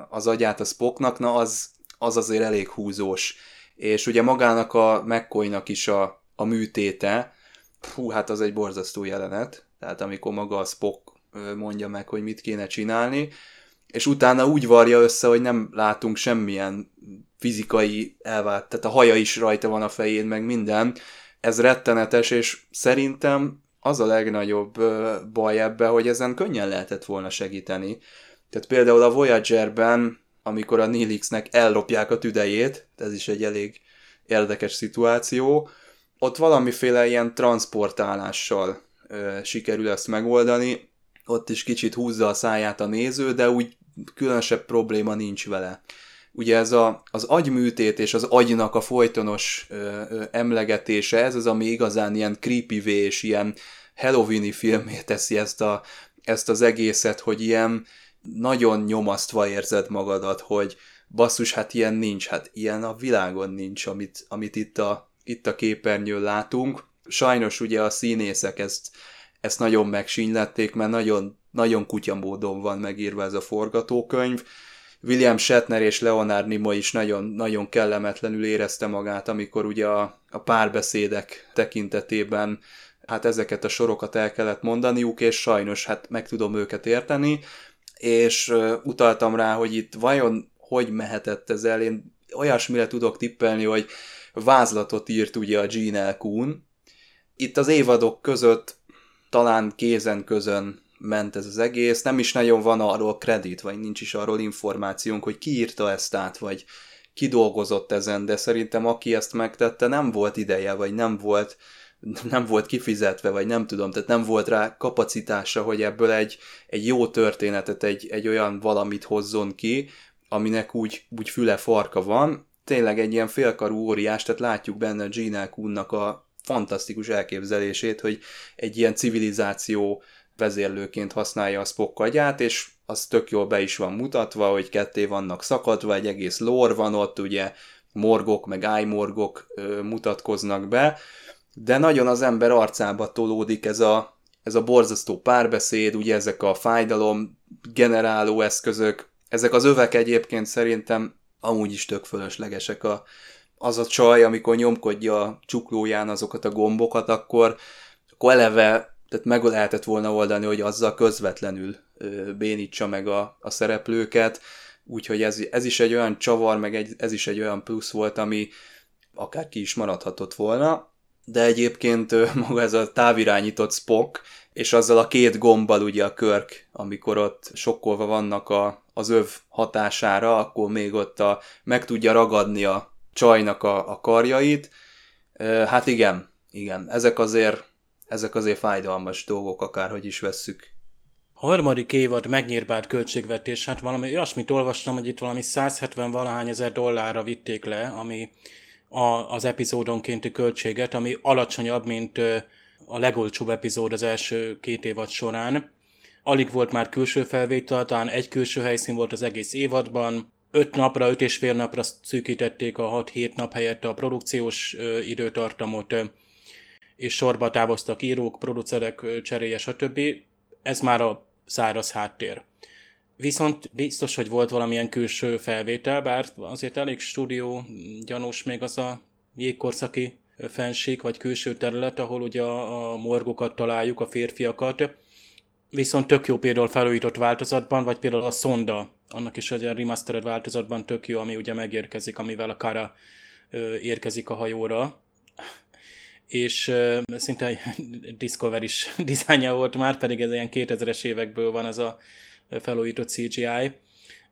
az agyát a Spocknak, na az, az azért elég húzós és ugye magának a mccoy is a, a műtéte, hú, hát az egy borzasztó jelenet, tehát amikor maga a Spock mondja meg, hogy mit kéne csinálni, és utána úgy varja össze, hogy nem látunk semmilyen fizikai elvált, tehát a haja is rajta van a fején, meg minden. Ez rettenetes, és szerintem az a legnagyobb baj ebbe, hogy ezen könnyen lehetett volna segíteni. Tehát például a Voyager-ben amikor a Nilixnek ellopják a tüdejét, ez is egy elég érdekes szituáció, ott valamiféle ilyen transportálással ö, sikerül ezt megoldani, ott is kicsit húzza a száját a néző, de úgy különösebb probléma nincs vele. Ugye ez a, az agyműtét és az agynak a folytonos ö, ö, emlegetése, ez az, ami igazán ilyen creepy és ilyen Halloweeni filmé teszi ezt, a, ezt az egészet, hogy ilyen, nagyon nyomasztva érzed magadat, hogy basszus, hát ilyen nincs, hát ilyen a világon nincs, amit, amit itt, a, itt a képernyőn látunk, Sajnos ugye a színészek ezt, ezt nagyon megsínylették, mert nagyon, nagyon kutyamódon van megírva ez a forgatókönyv. William Shatner és Leonard Nimoy is nagyon, nagyon kellemetlenül érezte magát, amikor ugye a, a párbeszédek tekintetében hát ezeket a sorokat el kellett mondaniuk, és sajnos hát meg tudom őket érteni, és uh, utaltam rá, hogy itt vajon hogy mehetett ez el, én olyasmire tudok tippelni, hogy vázlatot írt ugye a Gene L. Kuhn. Itt az évadok között talán kézen közön ment ez az egész, nem is nagyon van arról kredit, vagy nincs is arról információnk, hogy ki írta ezt át, vagy ki dolgozott ezen, de szerintem aki ezt megtette, nem volt ideje, vagy nem volt, nem volt kifizetve, vagy nem tudom, tehát nem volt rá kapacitása, hogy ebből egy, egy jó történetet, egy, egy olyan valamit hozzon ki, aminek úgy, úgy füle farka van, tényleg egy ilyen félkarú óriás, tehát látjuk benne Gina Kuhnnak a fantasztikus elképzelését, hogy egy ilyen civilizáció vezérlőként használja a Spock agyát, és az tök jól be is van mutatva, hogy ketté vannak szakadva, egy egész lore van ott, ugye morgok, meg ájmorgok mutatkoznak be, de nagyon az ember arcába tolódik ez a, ez a borzasztó párbeszéd, ugye ezek a fájdalom generáló eszközök, ezek az övek egyébként szerintem amúgy is tök fölöslegesek. A, az a csaj, amikor nyomkodja a csuklóján azokat a gombokat, akkor, akkor eleve tehát meg lehetett volna oldani, hogy azzal közvetlenül ö, bénítsa meg a, a szereplőket, úgyhogy ez, ez is egy olyan csavar, meg egy, ez is egy olyan plusz volt, ami akár ki is maradhatott volna, de egyébként maga ez a távirányított Spock, és azzal a két gombbal ugye a körk, amikor ott sokkolva vannak a, az öv hatására, akkor még ott a, meg tudja ragadni a csajnak a, a karjait. Hát igen, igen, ezek azért, ezek azért fájdalmas dolgok, akárhogy is vesszük. A harmadik évad megnyírbált költségvetés, hát valami olyasmit olvastam, hogy itt valami 170 valahány ezer dollárra vitték le, ami a, az epizódonkénti költséget, ami alacsonyabb, mint a legolcsóbb epizód az első két évad során. Alig volt már külső felvétel, talán egy külső helyszín volt az egész évadban, öt napra, öt és fél napra szűkítették a 6-7 nap helyett a produkciós időtartamot, és sorba távoztak írók, producerek cseréje, stb. Ez már a száraz háttér. Viszont biztos, hogy volt valamilyen külső felvétel, bár azért elég stúdió gyanús még az a jégkorszaki fenség vagy külső terület, ahol ugye a, a morgokat találjuk, a férfiakat. Viszont tök jó például felújított változatban, vagy például a Sonda, annak is egy remastered változatban tök jó, ami ugye megérkezik, amivel a Kara ö, érkezik a hajóra. És ö, szinte Discover is dizájnja volt már, pedig ez ilyen 2000-es évekből van ez a felújított CGI.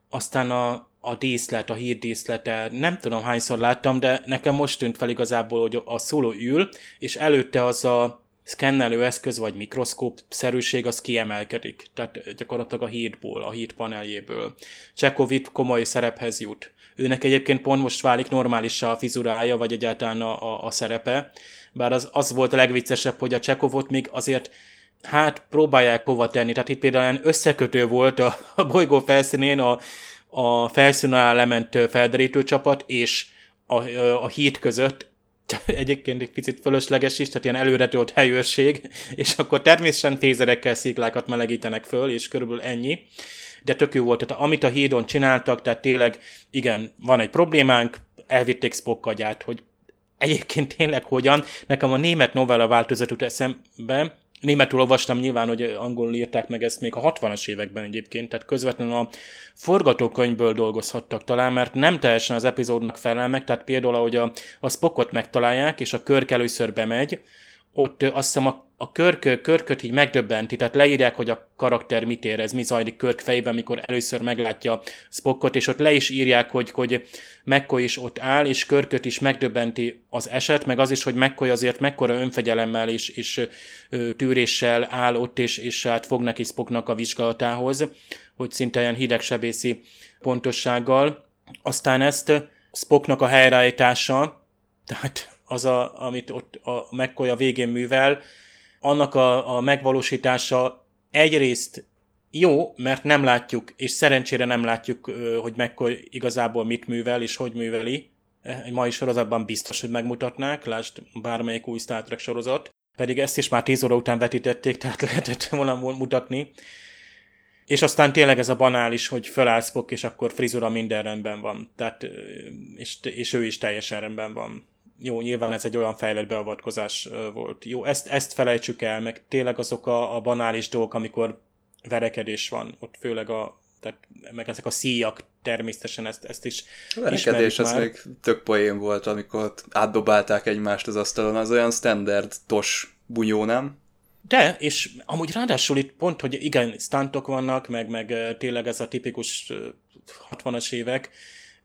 Aztán a, a díszlet, a hírdíszlete, nem tudom hányszor láttam, de nekem most tűnt fel igazából, hogy a szóló ül, és előtte az a szkennelő eszköz vagy mikroszkóp szerűség az kiemelkedik, tehát gyakorlatilag a hídból, a híd paneljéből. Csekovit komoly szerephez jut. Őnek egyébként pont most válik normálissá a fizurája, vagy egyáltalán a, a, a szerepe, bár az, az volt a legviccesebb, hogy a Csekovot még azért hát próbálják hova tenni. Tehát itt például összekötő volt a, a bolygó felszínén a, a felszínen lement felderítő csapat és a, a híd között egyébként egy picit fölösleges is, tehát ilyen előretolt helyőrség, és akkor természetesen tézerekkel sziklákat melegítenek föl, és körülbelül ennyi. De tök jó volt, tehát amit a hídon csináltak, tehát tényleg, igen, van egy problémánk, elvitték Spock hogy egyébként tényleg hogyan. Nekem a német novella változatot eszembe, Németül olvastam nyilván, hogy angolul írták meg ezt még a 60-as években egyébként, tehát közvetlenül a forgatókönyvből dolgozhattak talán, mert nem teljesen az epizódnak felel meg, tehát például, ahogy a, a Spockot megtalálják, és a körk először bemegy, ott azt hiszem a, a körk, körköt így megdöbbenti, tehát leírják, hogy a karakter mit érez, mi zajlik körk fejében, amikor először meglátja Spockot, és ott le is írják, hogy, hogy McCoy is ott áll, és körköt is megdöbbenti az eset, meg az is, hogy McCoy azért mekkora önfegyelemmel és, és tűréssel áll ott, és, és hát fog neki Spocknak a vizsgálatához, hogy szinte ilyen hidegsebészi pontossággal. Aztán ezt Spocknak a helyreállítása, tehát az, a, amit ott a McCoy a végén művel, annak a, a megvalósítása egyrészt jó, mert nem látjuk, és szerencsére nem látjuk, hogy McCoy igazából mit művel, és hogy műveli, egy mai sorozatban biztos, hogy megmutatnák, lásd bármelyik új Star Trek sorozat, pedig ezt is már 10 óra után vetítették, tehát lehetett volna mutatni. És aztán tényleg ez a banális, hogy fölállsz Spock, és akkor frizura minden rendben van. Tehát, és, és ő is teljesen rendben van. Jó, nyilván ez egy olyan fejlett beavatkozás volt. Jó, ezt, ezt felejtsük el, meg tényleg azok a, a banális dolgok, amikor verekedés van, ott főleg a, tehát meg ezek a szíjak természetesen ezt, ezt is A verekedés az még tök poén volt, amikor ott átdobálták egymást az asztalon, az olyan standard tos bunyó, nem? De, és amúgy ráadásul itt pont, hogy igen, stuntok vannak, meg, meg tényleg ez a tipikus 60-as évek,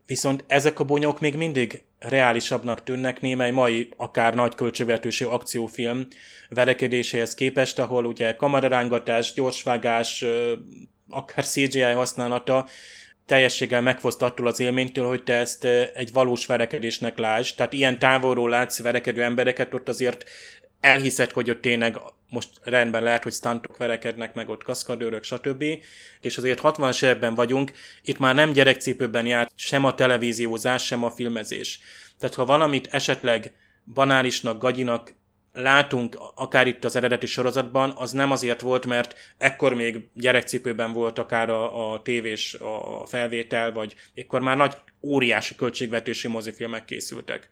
viszont ezek a bonyok még mindig reálisabbnak tűnnek némely mai, akár nagy költségvetősű akciófilm verekedéséhez képest, ahol ugye kamerarángatás, gyorsvágás, akár CGI használata teljességgel megfoszt attól az élménytől, hogy te ezt egy valós verekedésnek lásd. Tehát ilyen távolról látsz verekedő embereket, ott azért elhiszed, hogy ott tényleg most rendben lehet, hogy stuntok verekednek, meg ott kaszkadőrök, stb. És azért 60-as években vagyunk, itt már nem gyerekcipőben járt sem a televíziózás, sem a filmezés. Tehát ha valamit esetleg banálisnak, gagyinak látunk, akár itt az eredeti sorozatban, az nem azért volt, mert ekkor még gyerekcipőben volt akár a, a tévés a felvétel, vagy ekkor már nagy óriási költségvetési mozifilmek készültek.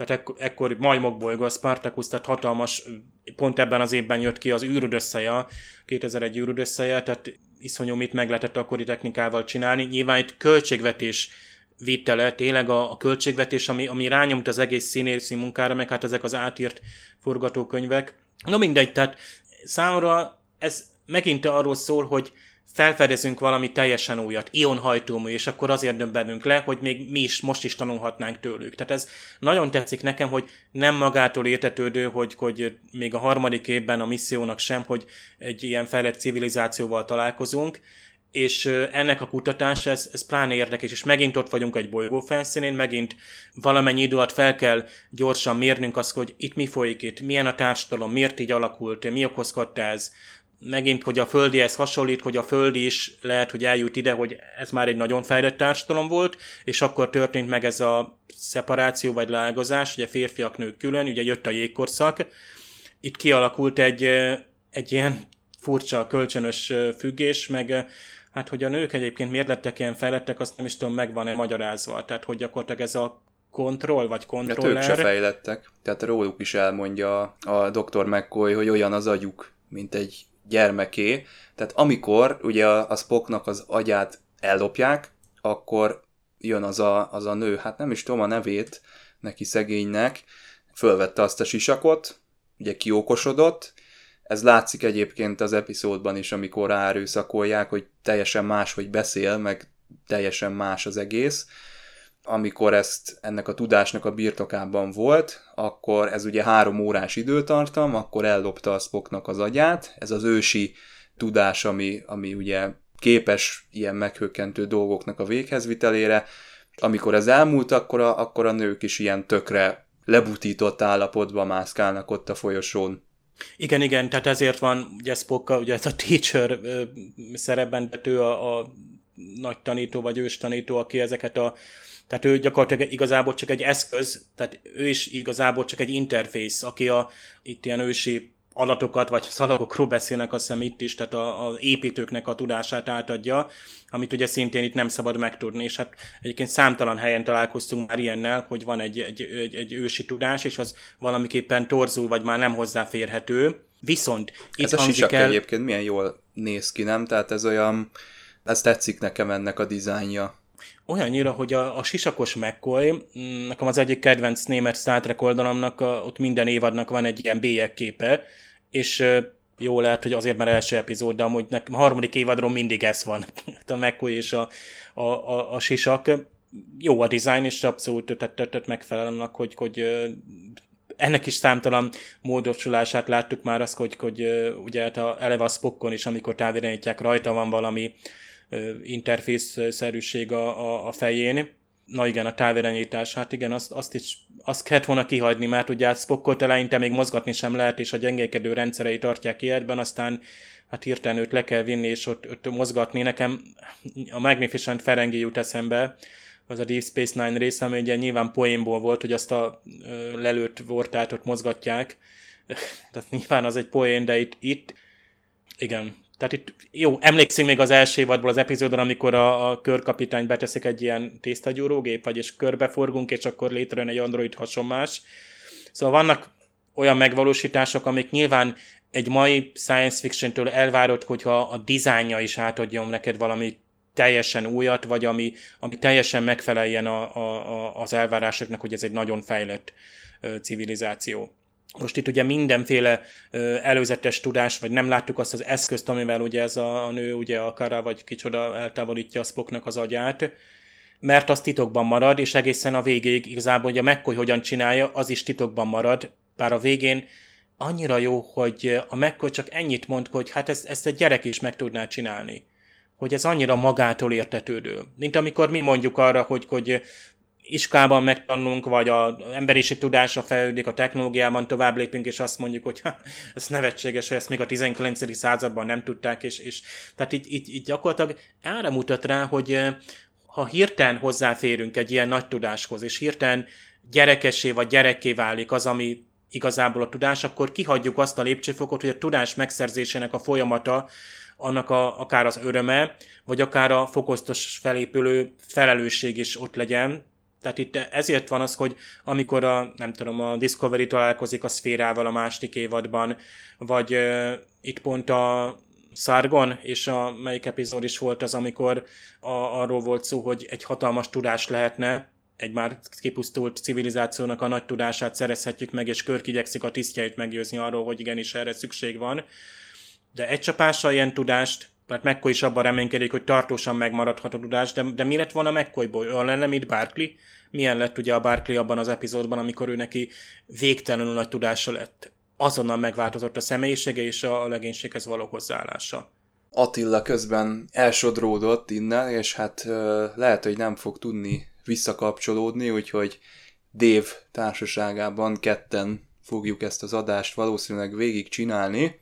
Tehát ekkor, ekkor majmok bolygó, a Spartacus, tehát hatalmas, pont ebben az évben jött ki az űröd összeje, 2001 űröd összeje, tehát iszonyú mit meg lehetett akkori technikával csinálni. Nyilván itt költségvetés vitte le tényleg a, a költségvetés, ami, ami rányomta az egész színészi munkára, meg hát ezek az átírt forgatókönyvek. No mindegy, tehát számomra ez megint arról szól, hogy felfedezünk valami teljesen újat, ionhajtómű, és akkor azért döbbenünk le, hogy még mi is most is tanulhatnánk tőlük. Tehát ez nagyon tetszik nekem, hogy nem magától értetődő, hogy, hogy még a harmadik évben a missziónak sem, hogy egy ilyen fejlett civilizációval találkozunk, és ennek a kutatása, ez, ez pláne érdekes, és megint ott vagyunk egy bolygó felszínén, megint valamennyi idő alatt fel kell gyorsan mérnünk azt, hogy itt mi folyik itt, milyen a társadalom, miért így alakult, mi okozhatta ez, megint, hogy a földihez hasonlít, hogy a földi is lehet, hogy eljut ide, hogy ez már egy nagyon fejlett társadalom volt, és akkor történt meg ez a szeparáció vagy lágozás, ugye férfiak, nők külön, ugye jött a jégkorszak, itt kialakult egy, egy ilyen furcsa, kölcsönös függés, meg hát hogy a nők egyébként miért lettek ilyen fejlettek, azt nem is tudom, megvan-e magyarázva. Tehát, hogy gyakorlatilag ez a kontroll, vagy kontroller. Hát ők se fejlettek. Tehát róluk is elmondja a doktor McCoy, hogy olyan az agyuk, mint egy gyermeké. Tehát amikor ugye a, a Spocknak az agyát ellopják, akkor jön az a, az a nő, hát nem is tudom a nevét neki szegénynek, fölvette azt a sisakot, ugye kiókosodott, ez látszik egyébként az epizódban is, amikor ráerőszakolják, hogy teljesen más, hogy beszél, meg teljesen más az egész. Amikor ezt ennek a tudásnak a birtokában volt, akkor ez ugye három órás időtartam, akkor ellopta a Spocknak az agyát. Ez az ősi tudás, ami, ami ugye képes ilyen meghökkentő dolgoknak a véghezvitelére. Amikor ez elmúlt, akkor a, akkor a nők is ilyen tökre lebutított állapotban mászkálnak ott a folyosón. Igen, igen, tehát ezért van ugye Spock, ugye ez a teacher szerepben, tehát ő a, a nagy tanító vagy ős tanító, aki ezeket a tehát ő gyakorlatilag igazából csak egy eszköz, tehát ő is igazából csak egy interfész, aki a itt ilyen ősi adatokat vagy szalagokról beszélnek, azt hiszem itt is, tehát az építőknek a tudását átadja, amit ugye szintén itt nem szabad megtudni, és hát egyébként számtalan helyen találkoztunk már ilyennel, hogy van egy, egy, egy, egy ősi tudás, és az valamiképpen torzul, vagy már nem hozzáférhető. Viszont itt ez a sisak el... egyébként milyen jól néz ki, nem? Tehát ez olyan, ez tetszik nekem ennek a dizájnja. Olyannyira, hogy a, a sisakos McCoy, mm, nekem az egyik kedvenc német Star Trek oldalomnak, a, ott minden évadnak van egy ilyen bélyegképe, és jó lehet, hogy azért már első epizód, de amúgy nekem a harmadik évadról mindig ez van. a McCoy és a, a, a, a sisak. Jó a design, és abszolút tehát megfelel annak, hogy, hogy ennek is számtalan módosulását láttuk már azt, hogy, hogy ugye hát a, eleve a Spockon is, amikor távirányítják, rajta van valami interfész-szerűség a, a, a fején. Na igen, a távirányítás, hát igen, azt, azt is azt kellett volna kihagyni, mert ugye a Spockot eleinte még mozgatni sem lehet, és a gyengékedő rendszerei tartják életben, aztán hát hirtelen őt le kell vinni, és ott, ott mozgatni. Nekem a Magnificent Ferengi jut eszembe, az a Deep Space Nine része, ami ugye nyilván poénból volt, hogy azt a lelőtt vortátot mozgatják. Tehát nyilván az egy poén, de itt, itt igen, tehát itt, jó, emlékszünk még az első évadból az epizódon, amikor a, a körkapitány beteszik egy ilyen tésztagyúrógép, vagyis körbeforgunk, és akkor létrejön egy android hasonlás. Szóval vannak olyan megvalósítások, amik nyilván egy mai science fiction-től elvárod, hogyha a dizájnja is átadjon neked valami teljesen újat, vagy ami, ami teljesen megfeleljen a, a, a, az elvárásoknak, hogy ez egy nagyon fejlett civilizáció. Most itt ugye mindenféle előzetes tudás, vagy nem láttuk azt az eszközt, amivel ugye ez a, a nő, ugye a Kara, vagy kicsoda eltávolítja a Spocknak az agyát, mert az titokban marad, és egészen a végéig igazából, hogy a McCoy hogyan csinálja, az is titokban marad, bár a végén annyira jó, hogy a McCoy csak ennyit mond, hogy hát ezt, ezt egy gyerek is meg tudná csinálni. Hogy ez annyira magától értetődő. Mint amikor mi mondjuk arra, hogy, hogy iskában megtanulunk, vagy az emberiség tudása fejlődik, a technológiában tovább lépünk, és azt mondjuk, hogy ez nevetséges, hogy ezt még a 19. században nem tudták, és, és tehát így, így, így gyakorlatilag erre mutat rá, hogy eh, ha hirtelen hozzáférünk egy ilyen nagy tudáshoz, és hirtelen gyerekessé vagy gyerekké válik az, ami igazából a tudás, akkor kihagyjuk azt a lépcsőfokot, hogy a tudás megszerzésének a folyamata, annak a, akár az öröme, vagy akár a fokoztos felépülő felelősség is ott legyen, tehát itt ezért van az, hogy amikor a, nem tudom, a Discovery találkozik a szférával a második évadban, vagy uh, itt pont a Sargon, és a melyik epizód is volt az, amikor a, arról volt szó, hogy egy hatalmas tudás lehetne, egy már kipusztult civilizációnak a nagy tudását szerezhetjük meg, és Körk igyekszik a tisztjeit meggyőzni arról, hogy igenis erre szükség van. De egy csapással ilyen tudást, mert McCoy is abban reménykedik, hogy tartósan megmaradhat a tudás, de, de mi lett volna McCoyból? Olyan lenne, mint Barkley? Milyen lett ugye a Barkley abban az epizódban, amikor ő neki végtelenül nagy tudása lett? Azonnal megváltozott a személyisége és a legénységhez való hozzáállása. Attila közben elsodródott innen, és hát lehet, hogy nem fog tudni visszakapcsolódni, úgyhogy Dév társaságában ketten fogjuk ezt az adást valószínűleg végig csinálni.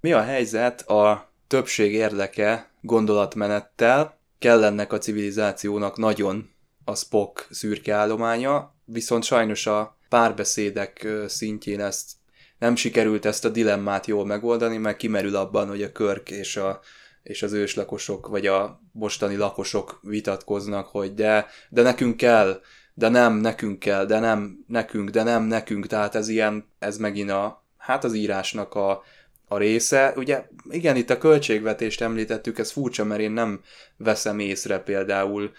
Mi a helyzet a többség érdeke gondolatmenettel? Kell ennek a civilizációnak nagyon a Spock szürke állománya, viszont sajnos a párbeszédek szintjén ezt nem sikerült ezt a dilemmát jól megoldani, mert kimerül abban, hogy a Körk és a és az őslakosok, vagy a mostani lakosok vitatkoznak, hogy de, de nekünk kell, de nem, nekünk kell, de nem, nekünk, de nem, nekünk, tehát ez ilyen, ez megint a, hát az írásnak a, a része. Ugye igen, itt a költségvetést említettük, ez furcsa, mert én nem veszem észre például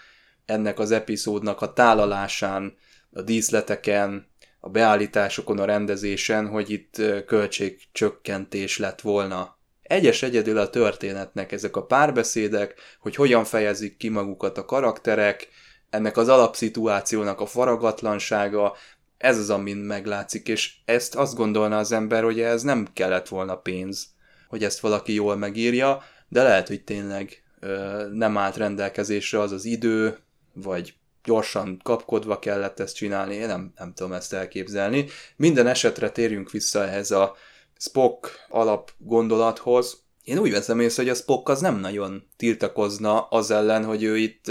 ennek az epizódnak a tálalásán, a díszleteken, a beállításokon, a rendezésen, hogy itt költségcsökkentés lett volna egyes egyedül a történetnek ezek a párbeszédek, hogy hogyan fejezik ki magukat a karakterek, ennek az alapszituációnak a faragatlansága, ez az, amin meglátszik, és ezt azt gondolna az ember, hogy ez nem kellett volna pénz, hogy ezt valaki jól megírja, de lehet, hogy tényleg ö, nem állt rendelkezésre az az idő, vagy gyorsan kapkodva kellett ezt csinálni, én nem, nem tudom ezt elképzelni. Minden esetre térjünk vissza ehhez a Spock alap gondolathoz. Én úgy veszem észre, hogy a Spock az nem nagyon tiltakozna az ellen, hogy ő itt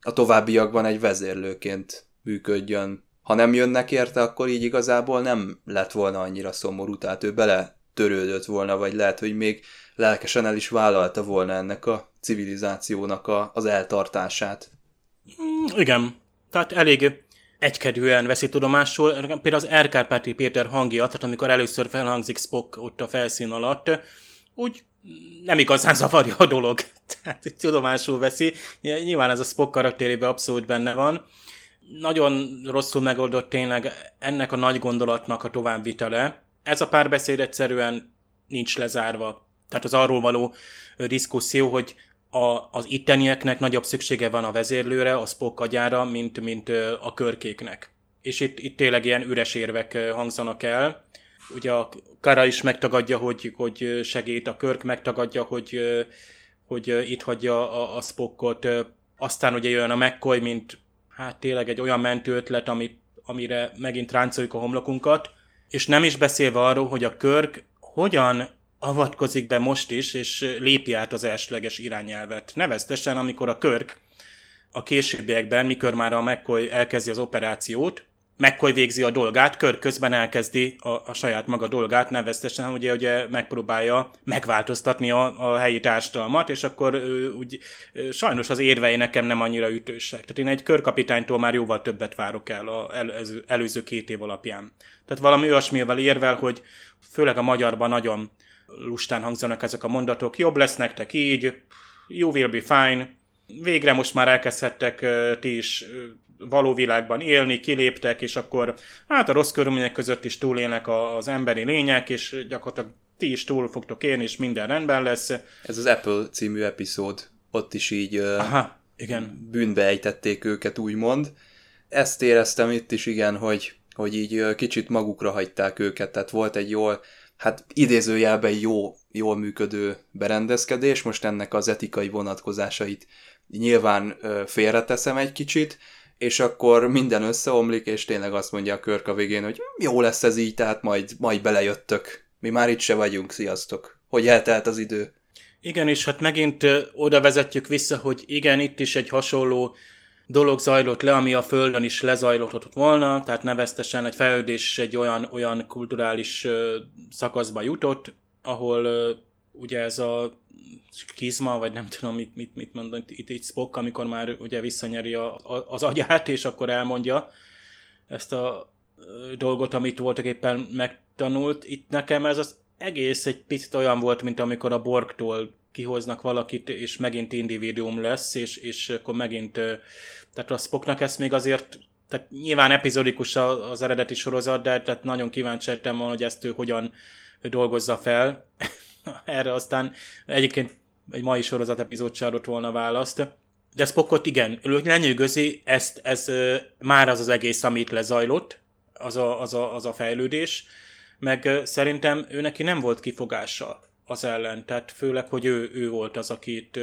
a továbbiakban egy vezérlőként működjön. Ha nem jönnek érte, akkor így igazából nem lett volna annyira szomorú, tehát ő bele törődött volna, vagy lehet, hogy még lelkesen el is vállalta volna ennek a civilizációnak a, az eltartását. Mm, igen, tehát elég egykedvűen veszi tudomásul. Például az Erkárpáti Péter hangja, tehát amikor először felhangzik Spock ott a felszín alatt, úgy nem igazán zavarja a dolog. Tehát tudomásul veszi. Nyilván ez a Spock karakterében abszolút benne van. Nagyon rosszul megoldott tényleg ennek a nagy gondolatnak a továbbvitele. Ez a párbeszéd egyszerűen nincs lezárva. Tehát az arról való diszkuszió, hogy a, az ittenieknek nagyobb szüksége van a vezérlőre, a Spock agyára, mint, mint a körkéknek. És itt, itt tényleg ilyen üres érvek hangzanak el. Ugye a Kara is megtagadja, hogy, hogy segít, a Körk megtagadja, hogy, hogy itt hagyja a, a Spockot. Aztán ugye jön a McCoy, mint hát tényleg egy olyan mentő ötlet, ami, amire megint ráncoljuk a homlokunkat. És nem is beszélve arról, hogy a Körk hogyan avatkozik be most is, és lépi át az elsőleges irányelvet. Neveztesen, amikor a Körk a későbbiekben, mikor már a McCoy elkezdi az operációt, McCoy végzi a dolgát, kör közben elkezdi a, a saját maga dolgát, neveztesen ugye, ugye megpróbálja megváltoztatni a, a helyi társadalmat, és akkor úgy, sajnos az érvei nekem nem annyira ütősek. Tehát én egy körkapitánytól már jóval többet várok el az előző, előző két év alapján. Tehát valami olyasmivel érvel, hogy főleg a magyarban nagyon lustán hangzanak ezek a mondatok, jobb lesz nektek így, you will be fine, végre most már elkezdhettek ti is való világban élni, kiléptek, és akkor hát a rossz körülmények között is túlélnek az emberi lények, és gyakorlatilag ti is túl fogtok élni, és minden rendben lesz. Ez az Apple című epizód, ott is így Aha, igen. bűnbe ejtették őket, úgymond. Ezt éreztem itt is, igen, hogy, hogy így kicsit magukra hagyták őket, tehát volt egy jól, hát idézőjelben jó, jól működő berendezkedés, most ennek az etikai vonatkozásait nyilván félreteszem egy kicsit, és akkor minden összeomlik, és tényleg azt mondja a körk a végén, hogy jó lesz ez így, tehát majd, majd belejöttök. Mi már itt se vagyunk, sziasztok. Hogy eltelt az idő. Igen, és hát megint oda vezetjük vissza, hogy igen, itt is egy hasonló dolog zajlott le, ami a Földön is lezajlott volna, tehát neveztesen egy fejlődés egy olyan, olyan kulturális szakaszba jutott, ahol ugye ez a kizma, vagy nem tudom, mit, mit, mit mondani, itt, itt Spock, amikor már ugye visszanyeri a, a, az agyát, és akkor elmondja ezt a dolgot, amit voltak éppen megtanult. Itt nekem ez az egész egy picit olyan volt, mint amikor a Borgtól kihoznak valakit, és megint individuum lesz, és, és akkor megint, tehát a Spocknak ezt még azért, tehát nyilván epizódikus az eredeti sorozat, de tehát nagyon kíváncsi lettem volna, hogy ezt ő hogyan dolgozza fel. Erre aztán egyébként egy mai sorozat epizód adott volna választ. De Spockot igen, lenyűgözi, ezt, ez már az az egész, amit lezajlott, az a, az a, az a fejlődés, meg szerintem ő neki nem volt kifogása az ellen, tehát főleg, hogy ő, ő volt az, akit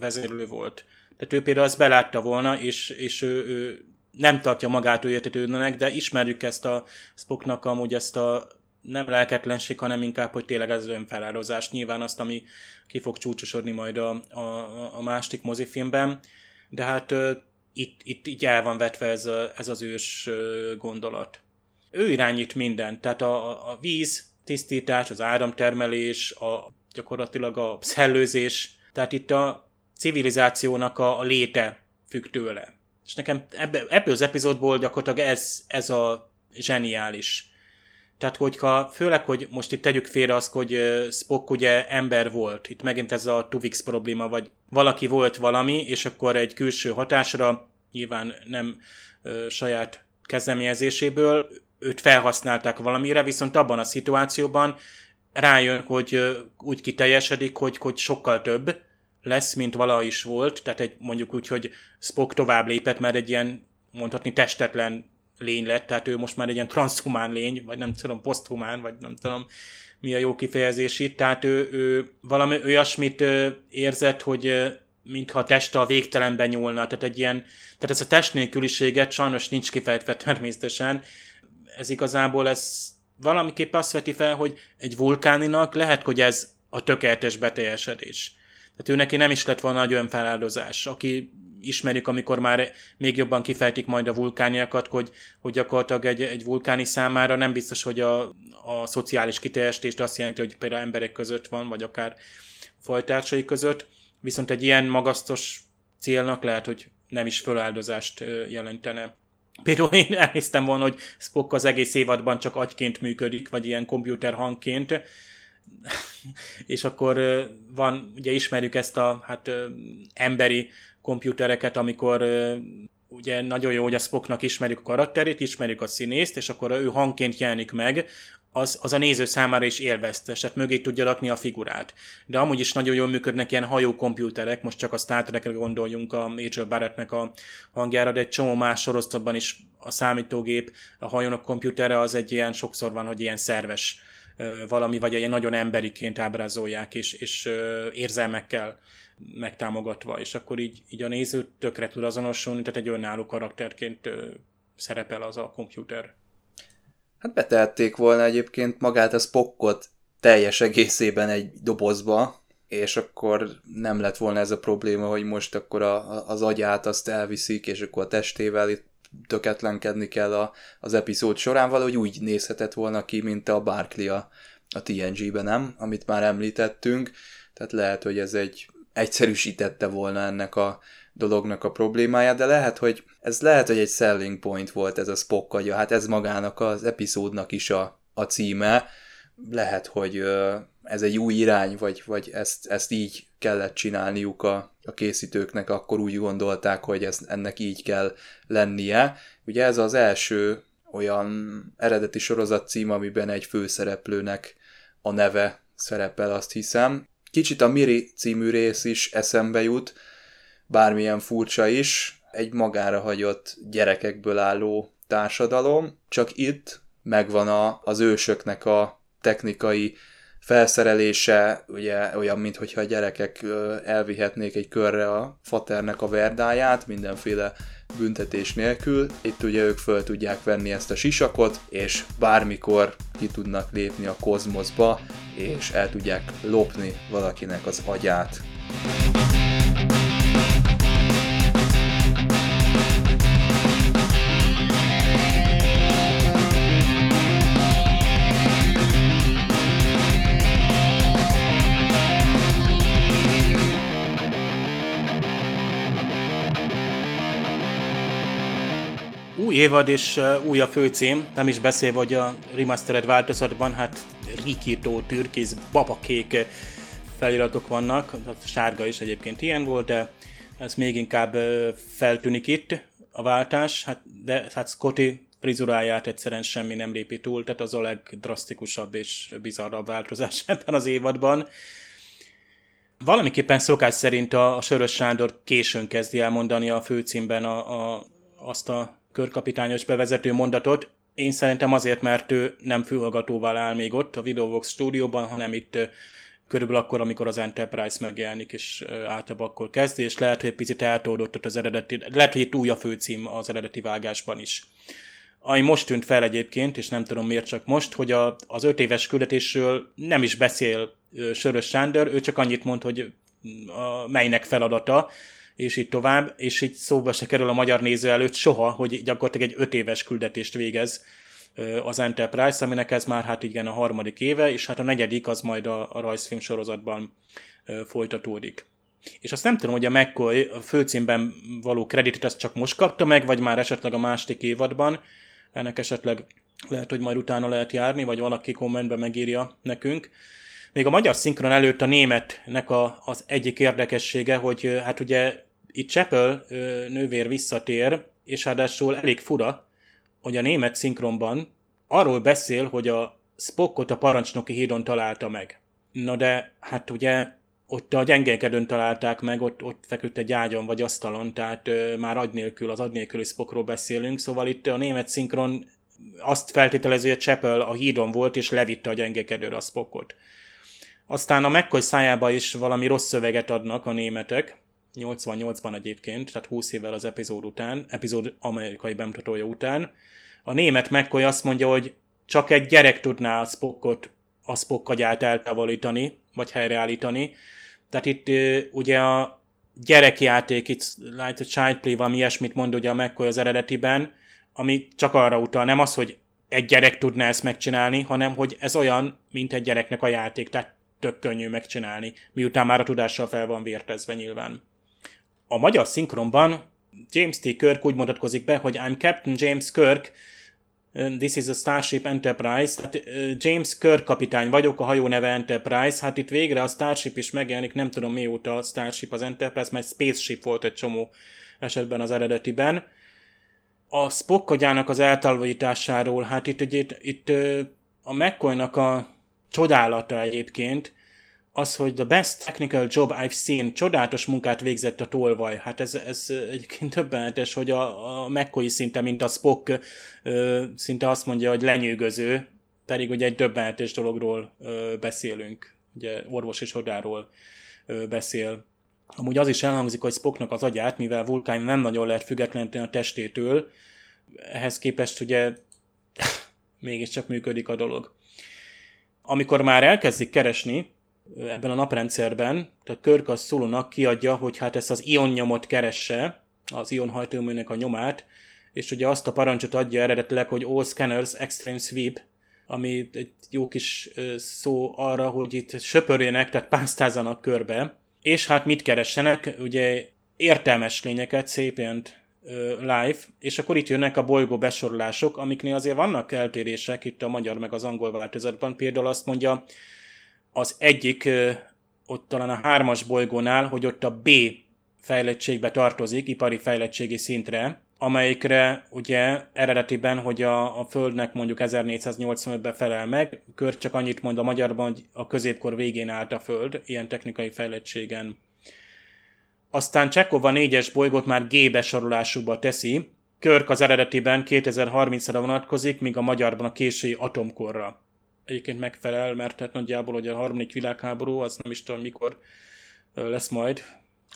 vezérlő volt. Tehát ő például azt belátta volna, és, és ő, ő nem tartja magát ő értetődnek, de ismerjük ezt a Spocknak amúgy ezt a nem lelketlenség, hanem inkább, hogy tényleg ez önfeláldozás. Nyilván azt, ami ki fog csúcsosodni majd a, a, a másik mozifilmben, de hát uh, itt, itt így el van vetve ez, a, ez az ős gondolat. Ő irányít mindent, tehát a, a víz, tisztítás, az áramtermelés, a, gyakorlatilag a szellőzés, tehát itt a civilizációnak a, a léte függ tőle. És nekem ebbe, ebből az epizódból gyakorlatilag ez, ez a zseniális tehát, hogyha főleg, hogy most itt tegyük félre azt, hogy Spock ugye ember volt, itt megint ez a Tuvix probléma, vagy valaki volt valami, és akkor egy külső hatásra, nyilván nem ö, saját kezdeményezéséből, őt felhasználták valamire, viszont abban a szituációban rájön, hogy ö, úgy kiteljesedik, hogy, hogy sokkal több lesz, mint valaha is volt, tehát egy, mondjuk úgy, hogy Spock tovább lépett, mert egy ilyen mondhatni testetlen lény lett, tehát ő most már egy ilyen transhumán lény, vagy nem tudom, poszthumán, vagy nem tudom mi a jó kifejezés itt, tehát ő, ő valami olyasmit érzett, hogy mintha a teste a végtelenben nyúlna, tehát egy ilyen, tehát ez a test nélküliséget sajnos nincs kifejtve természetesen, ez igazából ez valamiképp azt veti fel, hogy egy vulkáninak lehet, hogy ez a tökéletes beteljesedés. Tehát ő neki nem is lett volna nagy önfeláldozás. Aki ismerjük, amikor már még jobban kifejtik majd a vulkániakat, hogy, hogy gyakorlatilag egy, egy vulkáni számára nem biztos, hogy a, a szociális kiteljesítést azt jelenti, hogy például emberek között van, vagy akár fajtársai között, viszont egy ilyen magasztos célnak lehet, hogy nem is föláldozást jelentene. Például én elnéztem volna, hogy Spock az egész évadban csak agyként működik, vagy ilyen komputer hangként, és akkor van, ugye ismerjük ezt a hát emberi komputereket, amikor ugye nagyon jó, hogy a Spocknak ismerjük a karakterét, ismerjük a színészt, és akkor ő hangként jelenik meg, az, az a néző számára is élveztes, tehát mögé tudja rakni a figurát. De amúgy is nagyon jól működnek ilyen hajó komputerek, most csak a Star Trekre gondoljunk a Major Barrettnek a hangjára, de egy csomó más sorozatban is a számítógép, a hajónak komputere az egy ilyen, sokszor van, hogy ilyen szerves valami, vagy ilyen nagyon emberiként ábrázolják, és, és érzelmekkel megtámogatva, és akkor így, így a néző tökre tud azonosulni, tehát egy önálló karakterként szerepel az a komputer. Hát betehették volna egyébként magát a Spockot teljes egészében egy dobozba, és akkor nem lett volna ez a probléma, hogy most akkor a, az agyát azt elviszik, és akkor a testével itt töketlenkedni kell a, az epizód során, valahogy úgy nézhetett volna ki, mint a Barkley a, a TNG-ben, nem? Amit már említettünk, tehát lehet, hogy ez egy egyszerűsítette volna ennek a dolognak a problémáját, de lehet, hogy ez lehet, hogy egy selling point volt ez a Spock agya, hát ez magának az epizódnak is a, a címe, lehet, hogy ez egy új irány, vagy, vagy ezt, ezt így kellett csinálniuk a, a készítőknek, akkor úgy gondolták, hogy ez, ennek így kell lennie. Ugye ez az első olyan eredeti sorozat cím, amiben egy főszereplőnek a neve szerepel, azt hiszem. Kicsit a Miri című rész is eszembe jut, bármilyen furcsa is, egy magára hagyott gyerekekből álló társadalom, csak itt megvan a, az ősöknek a technikai felszerelése, ugye olyan, mintha a gyerekek elvihetnék egy körre a faternek a verdáját, mindenféle büntetés nélkül. Itt ugye ők föl tudják venni ezt a sisakot, és bármikor ki tudnak lépni a kozmoszba, és el tudják lopni valakinek az agyát. Új évad és új a főcím, nem is beszélve, hogy a remastered változatban hát rikító, türkész, babakék feliratok vannak, a sárga is egyébként ilyen volt, de ez még inkább feltűnik itt a váltás, hát, de hát Scotty frizuráját egyszerűen semmi nem lépi túl, tehát az a legdrasztikusabb és bizarrabb változás ebben az évadban. Valamiképpen szokás szerint a, a Sörös Sándor későn kezdi elmondani a főcímben a, a, azt a körkapitányos bevezető mondatot. Én szerintem azért, mert ő nem fülhallgatóval áll még ott a Videovox stúdióban, hanem itt körülbelül akkor, amikor az Enterprise megjelenik, és általában akkor kezdi, és lehet, hogy egy picit eltódott ott az eredeti, lehet, hogy itt új a főcím az eredeti vágásban is. Ami most tűnt fel egyébként, és nem tudom miért csak most, hogy a, az öt éves küldetésről nem is beszél Sörös Sándor, ő csak annyit mond, hogy a, melynek feladata, és így tovább, és így szóba se kerül a magyar néző előtt soha, hogy gyakorlatilag egy öt éves küldetést végez az Enterprise, aminek ez már hát igen a harmadik éve, és hát a negyedik az majd a, a rajzfilm sorozatban folytatódik. És azt nem tudom, hogy a McCoy a főcímben való kreditet azt csak most kapta meg, vagy már esetleg a második évadban. Ennek esetleg lehet, hogy majd utána lehet járni, vagy valaki kommentben megírja nekünk. Még a magyar szinkron előtt a németnek a, az egyik érdekessége, hogy hát ugye itt Chapel nővér visszatér, és ráadásul elég fura, hogy a német szinkronban arról beszél, hogy a Spockot a parancsnoki hídon találta meg. Na de hát ugye ott a gyengélkedőn találták meg, ott, ott feküdt egy ágyon vagy asztalon, tehát ö, már agy nélkül, az agy nélküli Spockról beszélünk, szóval itt a német szinkron azt feltételező, hogy Chapel a hídon volt, és levitte a gyengélkedőre a Spockot. Aztán a McCoy szájába is valami rossz szöveget adnak a németek, 88-ban egyébként, tehát 20 évvel az epizód után, epizód amerikai bemutatója után. A német McCoy azt mondja, hogy csak egy gyerek tudná a Spockot, a Spock agyát eltávolítani, vagy helyreállítani. Tehát itt ugye a gyerekjáték, itt like a child play, valami ilyesmit mond ugye a McCoy az eredetiben, ami csak arra utal, nem az, hogy egy gyerek tudná ezt megcsinálni, hanem hogy ez olyan, mint egy gyereknek a játék, tehát tök könnyű megcsinálni, miután már a tudással fel van vértezve nyilván. A magyar szinkronban James T. Kirk úgy mutatkozik be, hogy I'm Captain James Kirk, This is a Starship Enterprise, tehát James Kirk kapitány vagyok, a hajó neve Enterprise, hát itt végre a Starship is megjelenik, nem tudom mióta a Starship az Enterprise, mert Spaceship volt egy csomó esetben az eredetiben. A Spock agyának az eltávolításáról, hát itt, itt, itt a McCoy-nak a csodálata egyébként, az, hogy the best technical job I've seen, csodálatos munkát végzett a tolvaj. Hát ez, ez egyébként többenetes, hogy a, a McCoy szinte, mint a Spock, ö, szinte azt mondja, hogy lenyűgöző, pedig ugye egy döbbenetes dologról ö, beszélünk. Ugye orvos és hodáról ö, beszél. Amúgy az is elhangzik, hogy Spocknak az agyát, mivel vulkán nem nagyon lehet függetleníteni a testétől, ehhez képest ugye mégiscsak működik a dolog amikor már elkezdik keresni ebben a naprendszerben, tehát Körk az Szulónak kiadja, hogy hát ezt az ionnyomot keresse, az ionhajtóműnek a nyomát, és ugye azt a parancsot adja eredetileg, hogy All Scanners Extreme Sweep, ami egy jó kis szó arra, hogy itt söpörjenek, tehát pásztázzanak körbe, és hát mit keressenek, ugye értelmes lényeket, szépen live, és akkor itt jönnek a bolygó besorolások, amiknél azért vannak eltérések itt a magyar meg az angol változatban. Például azt mondja az egyik, ott talán a hármas bolygónál, hogy ott a B fejlettségbe tartozik, ipari fejlettségi szintre, amelyikre ugye eredetiben, hogy a, a Földnek mondjuk 1485-ben felel meg, kör csak annyit mond a magyarban, hogy a középkor végén állt a Föld, ilyen technikai fejlettségen. Aztán Csekov a négyes bolygót már G besorolásúba teszi, Körk az eredetiben 2030-ra vonatkozik, míg a magyarban a késői atomkorra. Egyébként megfelel, mert hát nagyjából hogy a harmadik világháború, az nem is tudom mikor lesz majd,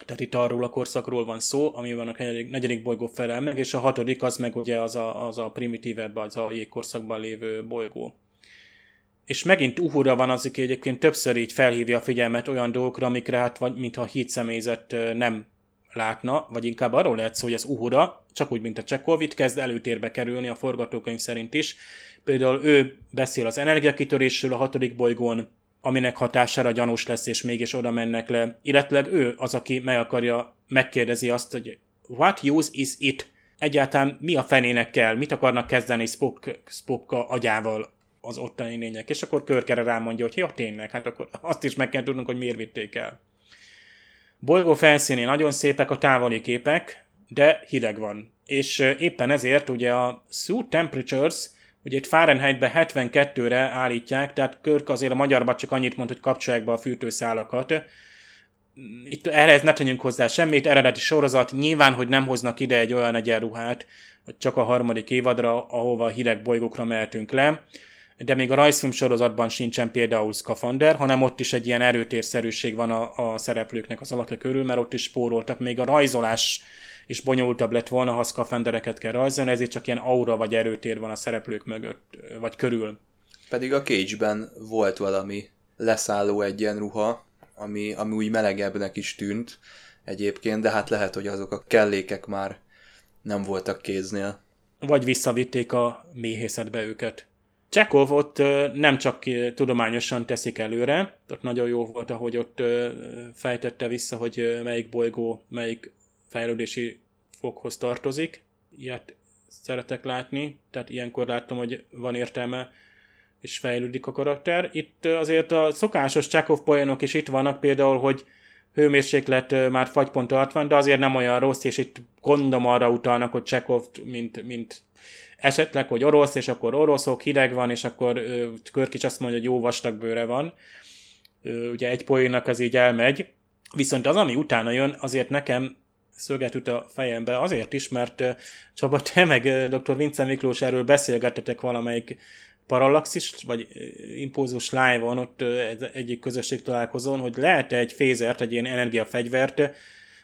tehát itt arról a korszakról van szó, amiben a negyedik, negyedik bolygó felel meg, és a hatodik az meg ugye az a, az a primitívebb, az a jégkorszakban lévő bolygó. És megint Uhura van az, aki egyébként többször így felhívja a figyelmet olyan dolgokra, amikre hát vagy, mintha a híd személyzet nem látna, vagy inkább arról lehet szó, hogy az Uhura, csak úgy, mint a Csekov, itt kezd előtérbe kerülni a forgatókönyv szerint is. Például ő beszél az energiakitörésről a hatodik bolygón, aminek hatására gyanús lesz, és mégis oda mennek le. Illetve ő az, aki meg akarja, megkérdezi azt, hogy what use is it? Egyáltalán mi a fenének kell? Mit akarnak kezdeni Spock, Spock agyával az ottani lények? És akkor körkere rámondja, hogy jó, tényleg, hát akkor azt is meg kell tudnunk, hogy miért vitték el. Bolygó felszínén nagyon szépek a távoli képek, de hideg van. És éppen ezért ugye a suit temperatures Ugye itt Fahrenheitbe 72-re állítják, tehát Körk azért a magyarban csak annyit mond, hogy kapcsolják be a fűtőszálakat. Itt ehhez ne tegyünk hozzá semmit, eredeti sorozat, nyilván, hogy nem hoznak ide egy olyan egyenruhát, csak a harmadik évadra, ahova hideg bolygókra mehetünk le, de még a rajzfilm sorozatban sincsen például szkafander, hanem ott is egy ilyen erőtérszerűség van a, a szereplőknek az alakja körül, mert ott is spóroltak. Még a rajzolás és bonyolultabb lett volna, ha szkafendereket kell rajzolni, ezért csak ilyen aura vagy erőtér van a szereplők mögött, vagy körül. Pedig a Cage-ben volt valami leszálló egyenruha, ami, ami úgy melegebbnek is tűnt egyébként, de hát lehet, hogy azok a kellékek már nem voltak kéznél. Vagy visszavitték a méhészetbe őket. Csekov ott nem csak tudományosan teszik előre, ott nagyon jó volt, ahogy ott fejtette vissza, hogy melyik bolygó, melyik fejlődési fokhoz tartozik. Ilyet szeretek látni, tehát ilyenkor láttam, hogy van értelme, és fejlődik a karakter. Itt azért a szokásos Chekhov poénok is itt vannak, például, hogy hőmérséklet már fagypont alatt van, de azért nem olyan rossz, és itt gondom arra utalnak, hogy Chekhov, mint, mint esetleg, hogy orosz, és akkor oroszok, hideg van, és akkor Körkics azt mondja, hogy jó vastag bőre van. Ugye egy poénnak az így elmegy. Viszont az, ami utána jön, azért nekem szöget üt a fejembe azért is, mert Csaba, te meg dr. Vince Miklós erről beszélgettetek valamelyik parallaxis, vagy impulzus live-on, ott egyik közösség találkozón, hogy lehet egy fézert, egy ilyen energiafegyvert,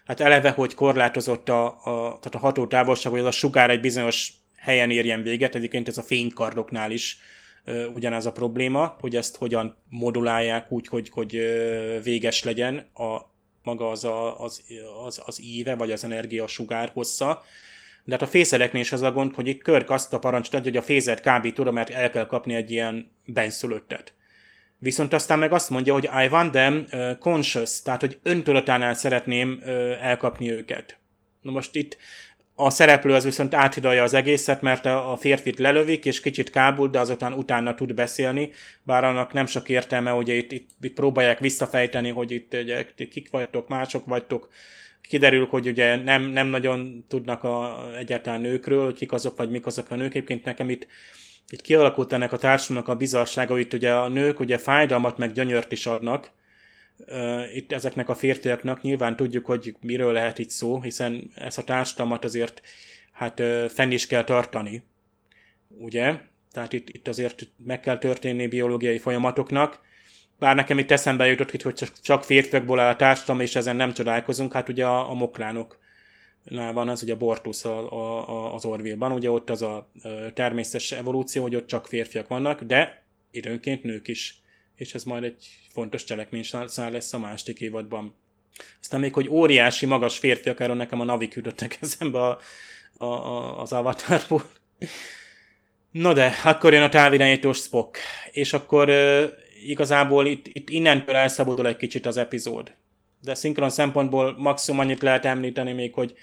hát eleve, hogy korlátozott a, a, tehát a hatótávolság, hogy az a sugár egy bizonyos helyen érjen véget, egyébként ez a fénykardoknál is ugyanaz a probléma, hogy ezt hogyan modulálják úgy, hogy, hogy véges legyen a maga az, a, az, az, az íve, vagy az energia sugár hossza. De hát a fészereknél is az a gond, hogy itt Körk azt a parancsot adja, hogy a fézert kb. tudom, mert el kell kapni egy ilyen benszülöttet. Viszont aztán meg azt mondja, hogy I want them conscious, tehát hogy öntudatánál szeretném elkapni őket. Na most itt a szereplő az viszont áthidalja az egészet, mert a férfit lelövik, és kicsit kábul, de azután utána tud beszélni, bár annak nem sok értelme, hogy itt, itt, itt próbálják visszafejteni, hogy itt ugye, kik vagytok, mások vagytok, kiderül, hogy ugye nem, nem nagyon tudnak a, egyáltalán nőkről, kik azok, vagy mik azok a nők. Egyébként nekem itt, itt kialakult ennek a társadalomnak a bizarsága, hogy itt ugye a nők ugye fájdalmat meg gyönyört is adnak, itt ezeknek a férfiaknak nyilván tudjuk, hogy miről lehet itt szó, hiszen ezt a társadalmat azért hát fenn is kell tartani, ugye? Tehát itt, itt azért meg kell történni biológiai folyamatoknak. Bár nekem itt eszembe jutott, hogy csak, férfiakból áll a társadalom, és ezen nem csodálkozunk, hát ugye a, a moklánok van az, ugye a Bortus a, a, az Orville-ban, ugye ott az a természetes evolúció, hogy ott csak férfiak vannak, de időnként nők is és ez majd egy fontos cselekményszál lesz a második évadban. Aztán még, hogy óriási, magas férfiak, erről nekem a navik jutottak eszembe a, a, a, az avatarból. No de, akkor jön a távirányítós Spock, és akkor uh, igazából itt, itt innentől elszabadul egy kicsit az epizód. De szinkron szempontból maximum annyit lehet említeni még, hogy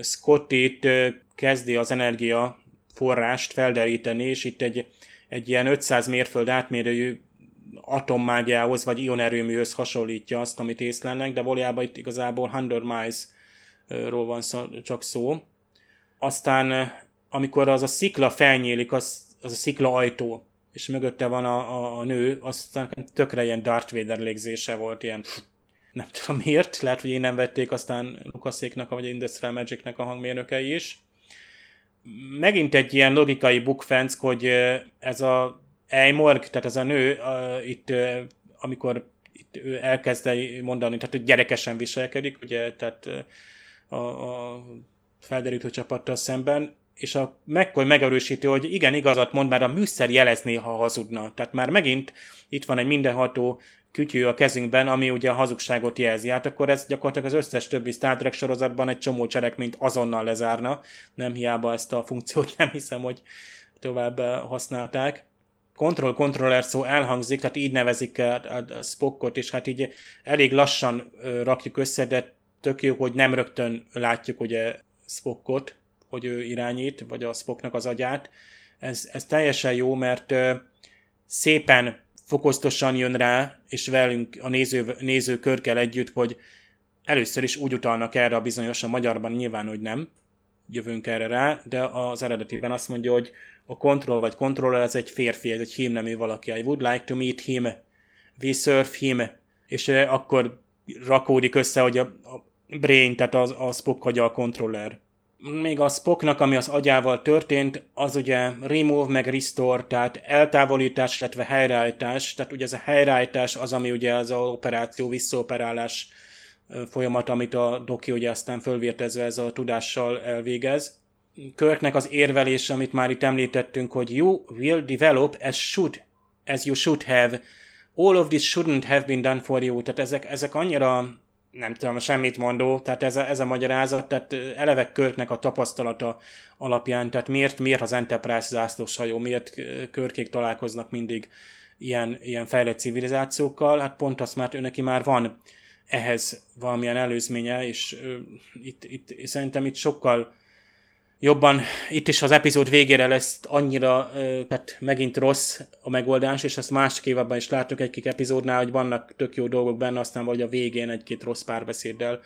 Scott itt uh, kezdi az energia forrást felderíteni, és itt egy, egy ilyen 500 mérföld átmérőjű atommágiához vagy ionerőműhöz hasonlítja azt, amit észlelnek, de valójában itt igazából 100 miles-ról van szó, csak szó. Aztán amikor az a szikla felnyílik, az, az a szikla ajtó, és mögötte van a, a, a nő, aztán tökre ilyen Darth Vader légzése volt, ilyen nem tudom miért, lehet, hogy én nem vették, aztán Lukaszéknak, vagy Industrial Magicnek a hangmérnökei is. Megint egy ilyen logikai bukfenc, hogy ez a Eymorg, tehát ez a nő, itt, amikor itt ő elkezd mondani, tehát hogy gyerekesen viselkedik, ugye, tehát a, a felderítő csapattal szemben, és a McCoy megerősíti, hogy igen, igazat mond, mert a műszer jelezné, ha hazudna. Tehát már megint itt van egy mindenható kütyű a kezünkben, ami ugye a hazugságot jelzi. Hát akkor ez gyakorlatilag az összes többi Star Trek sorozatban egy csomó cselekményt azonnal lezárna. Nem hiába ezt a funkciót nem hiszem, hogy tovább használták. Control controller szó elhangzik, tehát így nevezik a, a Spockot, és hát így elég lassan rakjuk össze, de tök jó, hogy nem rögtön látjuk ugye Spockot, hogy ő irányít, vagy a Spocknak az agyát. Ez, ez teljesen jó, mert szépen fokoztosan jön rá, és velünk a néző, nézőkörkel együtt, hogy először is úgy utalnak erre a bizonyos, a magyarban nyilván, hogy nem, jövünk erre rá, de az eredetiben azt mondja, hogy a control vagy controller ez egy férfi, ez egy hímnemű valaki. I would like to meet him. We surf him. És akkor rakódik össze, hogy a, brain, tehát az, a Spock hagyja a controller még a Spocknak, ami az agyával történt, az ugye remove meg restore, tehát eltávolítás, illetve helyreállítás. Tehát ugye ez a helyreállítás az, ami ugye az operáció, visszaoperálás folyamat, amit a doki ugye aztán fölvértezve ez a tudással elvégez. Körknek az érvelése, amit már itt említettünk, hogy you will develop as should, as you should have. All of this shouldn't have been done for you. Tehát ezek, ezek annyira nem tudom, semmit mondó, tehát ez a, ez a magyarázat, tehát eleve Körknek a tapasztalata alapján, tehát miért, miért az Enterprise zászlós hajó, miért körkék találkoznak mindig ilyen, ilyen fejlett civilizációkkal, hát pont azt, ő neki már van ehhez valamilyen előzménye, és uh, itt, itt, szerintem itt sokkal jobban, itt is az epizód végére lesz annyira, tehát megint rossz a megoldás, és ezt másik évben is láttuk egy-két epizódnál, hogy vannak tök jó dolgok benne, aztán vagy a végén egy-két rossz párbeszéddel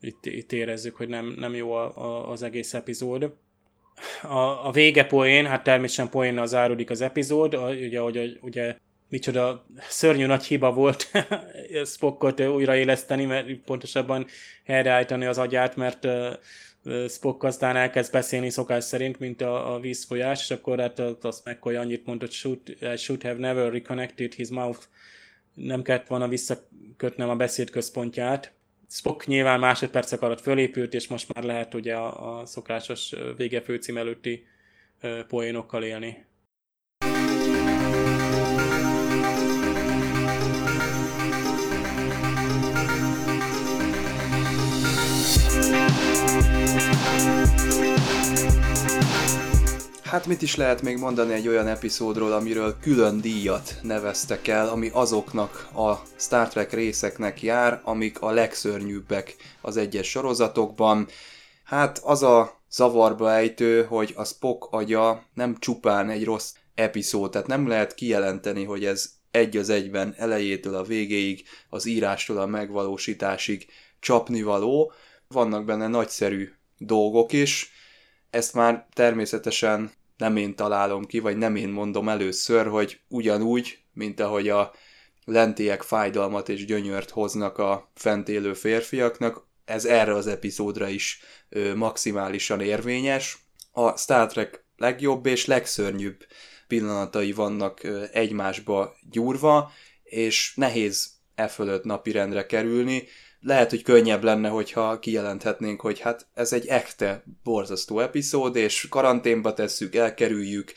itt, itt érezzük, hogy nem, nem jó a, a, az egész epizód. A, a vége poén, hát természetesen poénnal záródik az epizód, a, ugye, hogy ugye micsoda szörnyű nagy hiba volt Spockot újraéleszteni, mert pontosabban helyreállítani az agyát, mert Spock aztán elkezd beszélni szokás szerint, mint a, a vízfolyás, és akkor hát azt meg, hogy annyit mondott, should, I should have never reconnected his mouth. Nem kellett volna visszakötnem a beszéd központját. Spock nyilván másodpercek alatt fölépült, és most már lehet ugye a, a szokásos vége főcím előtti poénokkal élni. Hát mit is lehet még mondani egy olyan epizódról, amiről külön díjat neveztek el, ami azoknak a Star Trek részeknek jár, amik a legszörnyűbbek az egyes sorozatokban. Hát az a zavarba ejtő, hogy a Spock agya nem csupán egy rossz epizód, tehát nem lehet kijelenteni, hogy ez egy az egyben elejétől a végéig, az írástól a megvalósításig csapnivaló. Vannak benne nagyszerű dolgok is, ezt már természetesen nem én találom ki, vagy nem én mondom először, hogy ugyanúgy, mint ahogy a lentiek fájdalmat és gyönyört hoznak a fent élő férfiaknak, ez erre az epizódra is ö, maximálisan érvényes. A Star Trek legjobb és legszörnyűbb pillanatai vannak ö, egymásba gyúrva, és nehéz e fölött napirendre kerülni. Lehet, hogy könnyebb lenne, hogyha kijelenthetnénk, hogy hát ez egy ekte borzasztó epizód, és karanténba tesszük, elkerüljük,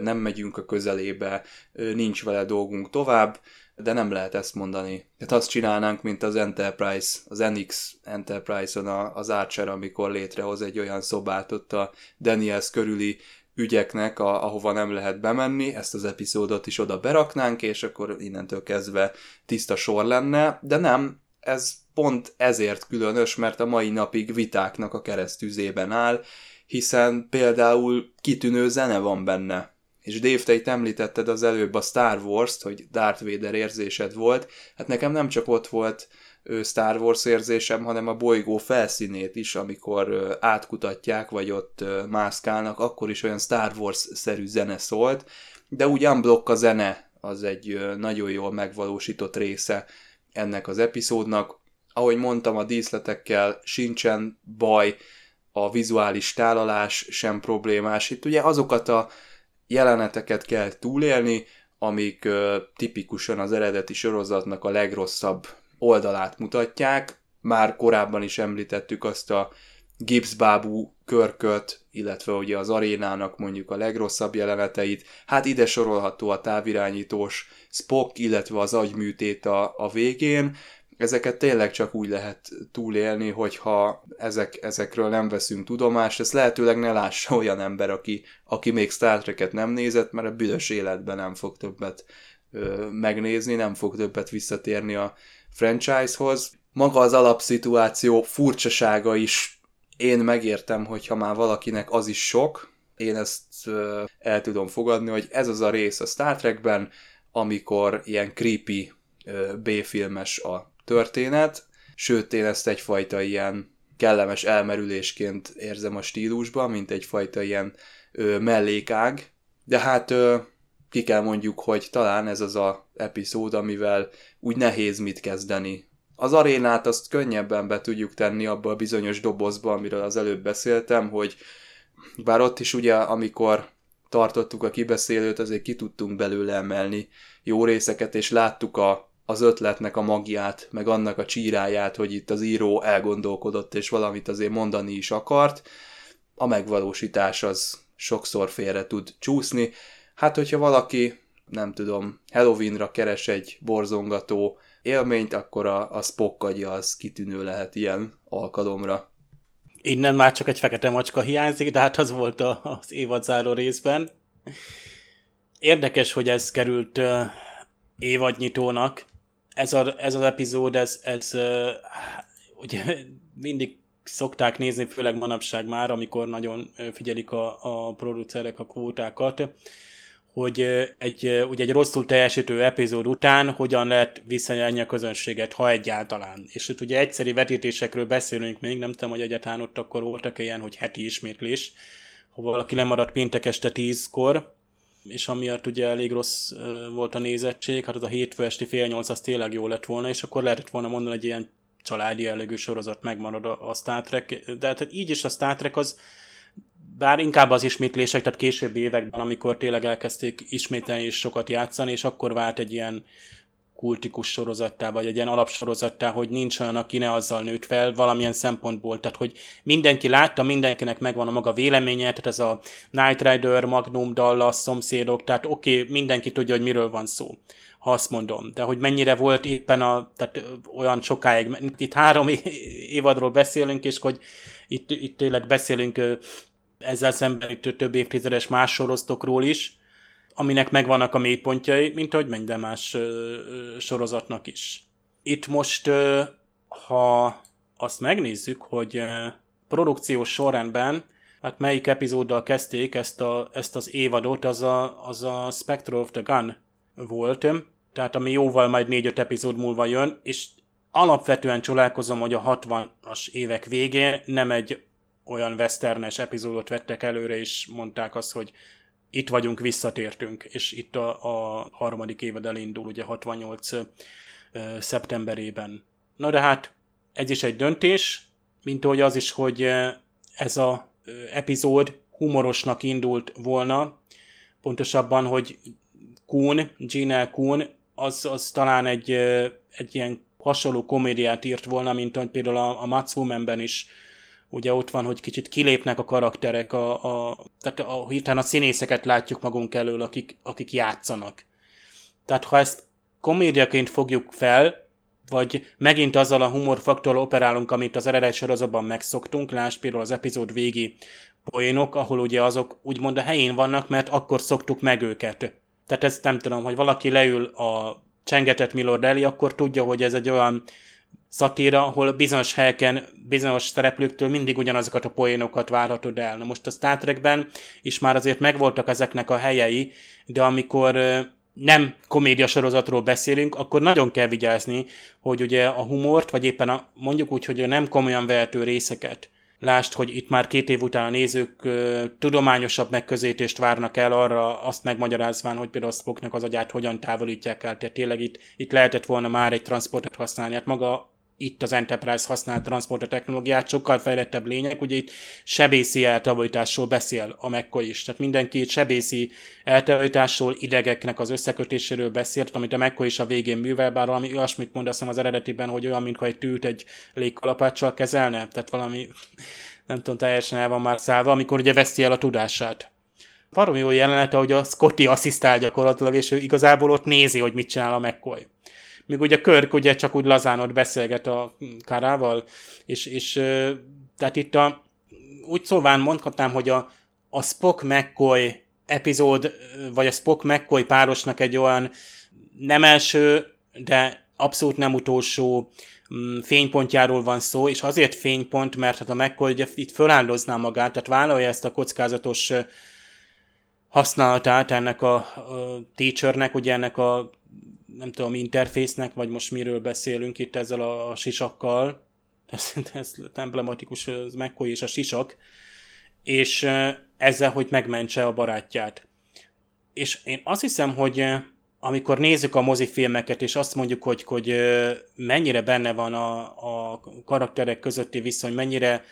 nem megyünk a közelébe, nincs vele dolgunk tovább, de nem lehet ezt mondani. Tehát azt csinálnánk, mint az Enterprise, az NX Enterprise-on az Archer, amikor létrehoz egy olyan szobát ott a Daniels körüli ügyeknek, a, ahova nem lehet bemenni, ezt az epizódot is oda beraknánk, és akkor innentől kezdve tiszta sor lenne, de nem, ez pont ezért különös, mert a mai napig vitáknak a keresztüzében áll, hiszen például kitűnő zene van benne. És Dave, te itt említetted az előbb a Star Wars-t, hogy Darth Vader érzésed volt. Hát nekem nem csak ott volt Star Wars érzésem, hanem a bolygó felszínét is, amikor átkutatják, vagy ott mászkálnak, akkor is olyan Star Wars-szerű zene szólt, de úgy unblock a zene az egy nagyon jól megvalósított része ennek az epizódnak. Ahogy mondtam, a díszletekkel sincsen baj, a vizuális tálalás sem problémás. Itt ugye azokat a jeleneteket kell túlélni, amik tipikusan az eredeti sorozatnak a legrosszabb oldalát mutatják. Már korábban is említettük azt a gipszbábú körköt, illetve ugye az arénának mondjuk a legrosszabb jeleneteit. Hát ide sorolható a távirányítós Spock, illetve az agyműtét a, a végén. Ezeket tényleg csak úgy lehet túlélni, hogyha ezek, ezekről nem veszünk tudomást. Ezt lehetőleg ne lássa olyan ember, aki, aki még Star Trek-et nem nézett, mert a büdös életben nem fog többet ö, megnézni, nem fog többet visszatérni a, franchisehoz. Maga az alapszituáció furcsasága is én megértem, hogyha már valakinek az is sok, én ezt el tudom fogadni, hogy ez az a rész a Star Trekben, amikor ilyen creepy B-filmes a történet, sőt én ezt egyfajta ilyen kellemes elmerülésként érzem a stílusban, mint egyfajta ilyen mellékág, de hát ki kell mondjuk, hogy talán ez az a epizód, amivel úgy nehéz mit kezdeni. Az arénát azt könnyebben be tudjuk tenni abba a bizonyos dobozba, amiről az előbb beszéltem, hogy bár ott is ugye, amikor tartottuk a kibeszélőt, azért ki tudtunk belőle emelni jó részeket, és láttuk a, az ötletnek a magiát, meg annak a csíráját, hogy itt az író elgondolkodott, és valamit azért mondani is akart. A megvalósítás az sokszor félre tud csúszni, Hát, hogyha valaki, nem tudom, Halloweenra keres egy borzongató élményt, akkor a, a Spock agya az kitűnő lehet ilyen alkalomra. Innen már csak egy fekete macska hiányzik, de hát az volt a, az évadzáró részben. Érdekes, hogy ez került évadnyitónak. Ez, a, ez az epizód, ez, ez ugye mindig szokták nézni, főleg manapság már, amikor nagyon figyelik a, a producerek a kvótákat hogy egy, ugye egy rosszul teljesítő epizód után hogyan lehet visszanyerni a közönséget, ha egyáltalán. És itt ugye egyszeri vetítésekről beszélünk még, nem tudom, hogy egyáltalán ott akkor voltak ilyen, hogy heti ismétlés, ha valaki lemaradt péntek este tízkor, és amiatt ugye elég rossz volt a nézettség, hát az a hétfő esti fél nyolc az tényleg jó lett volna, és akkor lehetett volna mondani, hogy ilyen családi jellegű sorozat megmarad a, a Star Trek, de hát így is a Star Trek az bár inkább az ismétlések, tehát későbbi években, amikor tényleg elkezdték ismételni és sokat játszani, és akkor vált egy ilyen kultikus sorozattá, vagy egy ilyen alapsorozattá, hogy nincs olyan, aki ne azzal nőtt fel valamilyen szempontból. Tehát, hogy mindenki látta, mindenkinek megvan a maga véleménye, tehát ez a Night Rider, Magnum, Dallas, szomszédok, tehát oké, okay, mindenki tudja, hogy miről van szó ha azt mondom. De hogy mennyire volt éppen a, tehát olyan sokáig, itt három évadról beszélünk, és hogy itt, itt tényleg beszélünk ezzel szemben itt több évtizedes más sorozatokról is, aminek megvannak a mélypontjai, mint ahogy minden más sorozatnak is. Itt most, ha azt megnézzük, hogy produkciós sorrendben, hát melyik epizóddal kezdték ezt, a, ezt az évadot, az a, az a Spectre of the Gun volt, tehát ami jóval majd 4-5 epizód múlva jön, és alapvetően csodálkozom, hogy a 60-as évek végén nem egy olyan westernes epizódot vettek előre, és mondták azt, hogy itt vagyunk, visszatértünk, és itt a, a harmadik évad elindul, ugye 68 uh, szeptemberében. Na de hát ez is egy döntés, mint ahogy az is, hogy ez a epizód humorosnak indult volna, pontosabban, hogy Kuhn, Gina Kuhn az, az talán egy, egy ilyen hasonló komédiát írt volna, mint például a, a Mats Woman-ben is ugye ott van, hogy kicsit kilépnek a karakterek, a, a, tehát a, hirtelen a színészeket látjuk magunk elől, akik, akik játszanak. Tehát ha ezt komédiaként fogjuk fel, vagy megint azzal a humorfaktorral operálunk, amit az eredet sorozatban megszoktunk, lásd például az epizód végi poénok, ahol ugye azok úgymond a helyén vannak, mert akkor szoktuk meg őket. Tehát ezt nem tudom, hogy valaki leül a csengetett Milord elé, akkor tudja, hogy ez egy olyan szatíra, ahol bizonyos helyeken, bizonyos szereplőktől mindig ugyanazokat a poénokat várhatod el. Na most a Star Trekben is már azért megvoltak ezeknek a helyei, de amikor nem komédia sorozatról beszélünk, akkor nagyon kell vigyázni, hogy ugye a humort, vagy éppen a, mondjuk úgy, hogy a nem komolyan vehető részeket, Lásd, hogy itt már két év után a nézők ö, tudományosabb megközelítést várnak el arra, azt megmagyarázván, hogy például a Spocknak az agyát hogyan távolítják el. Tehát tényleg itt, itt lehetett volna már egy transportot használni. Hát maga itt az Enterprise használ transporter technológiát, sokkal fejlettebb lények, ugye itt sebészi eltávolításról beszél a McCoy is, tehát mindenki itt sebészi eltávolításról, idegeknek az összekötéséről beszélt, amit a McCoy is a végén művel, bár valami olyasmit mond azt az eredetiben, hogy olyan, mintha egy tűt egy légkalapáccsal kezelne, tehát valami, nem tudom, teljesen el van már szállva, amikor ugye veszi el a tudását. Barom jó jelenete, hogy a Scotty asszisztál gyakorlatilag, és ő igazából ott nézi, hogy mit csinál a McCoy míg ugye Körk ugye csak úgy lazán ott beszélget a Kárával, és, és tehát itt a, úgy szóván mondhatnám, hogy a, a Spock McCoy epizód, vagy a Spock McCoy párosnak egy olyan nem első, de abszolút nem utolsó mm, fénypontjáról van szó, és azért fénypont, mert hát a McCoy ugye itt föláldozná magát, tehát vállalja ezt a kockázatos használatát ennek a, a teachernek, ugye ennek a nem tudom, interfésznek, vagy most miről beszélünk itt ezzel a, sisakkal, ez, ez emblematikus, az McCoy és a sisak, és ezzel, hogy megmentse a barátját. És én azt hiszem, hogy amikor nézzük a mozifilmeket, és azt mondjuk, hogy, hogy mennyire benne van a, a karakterek közötti viszony, mennyire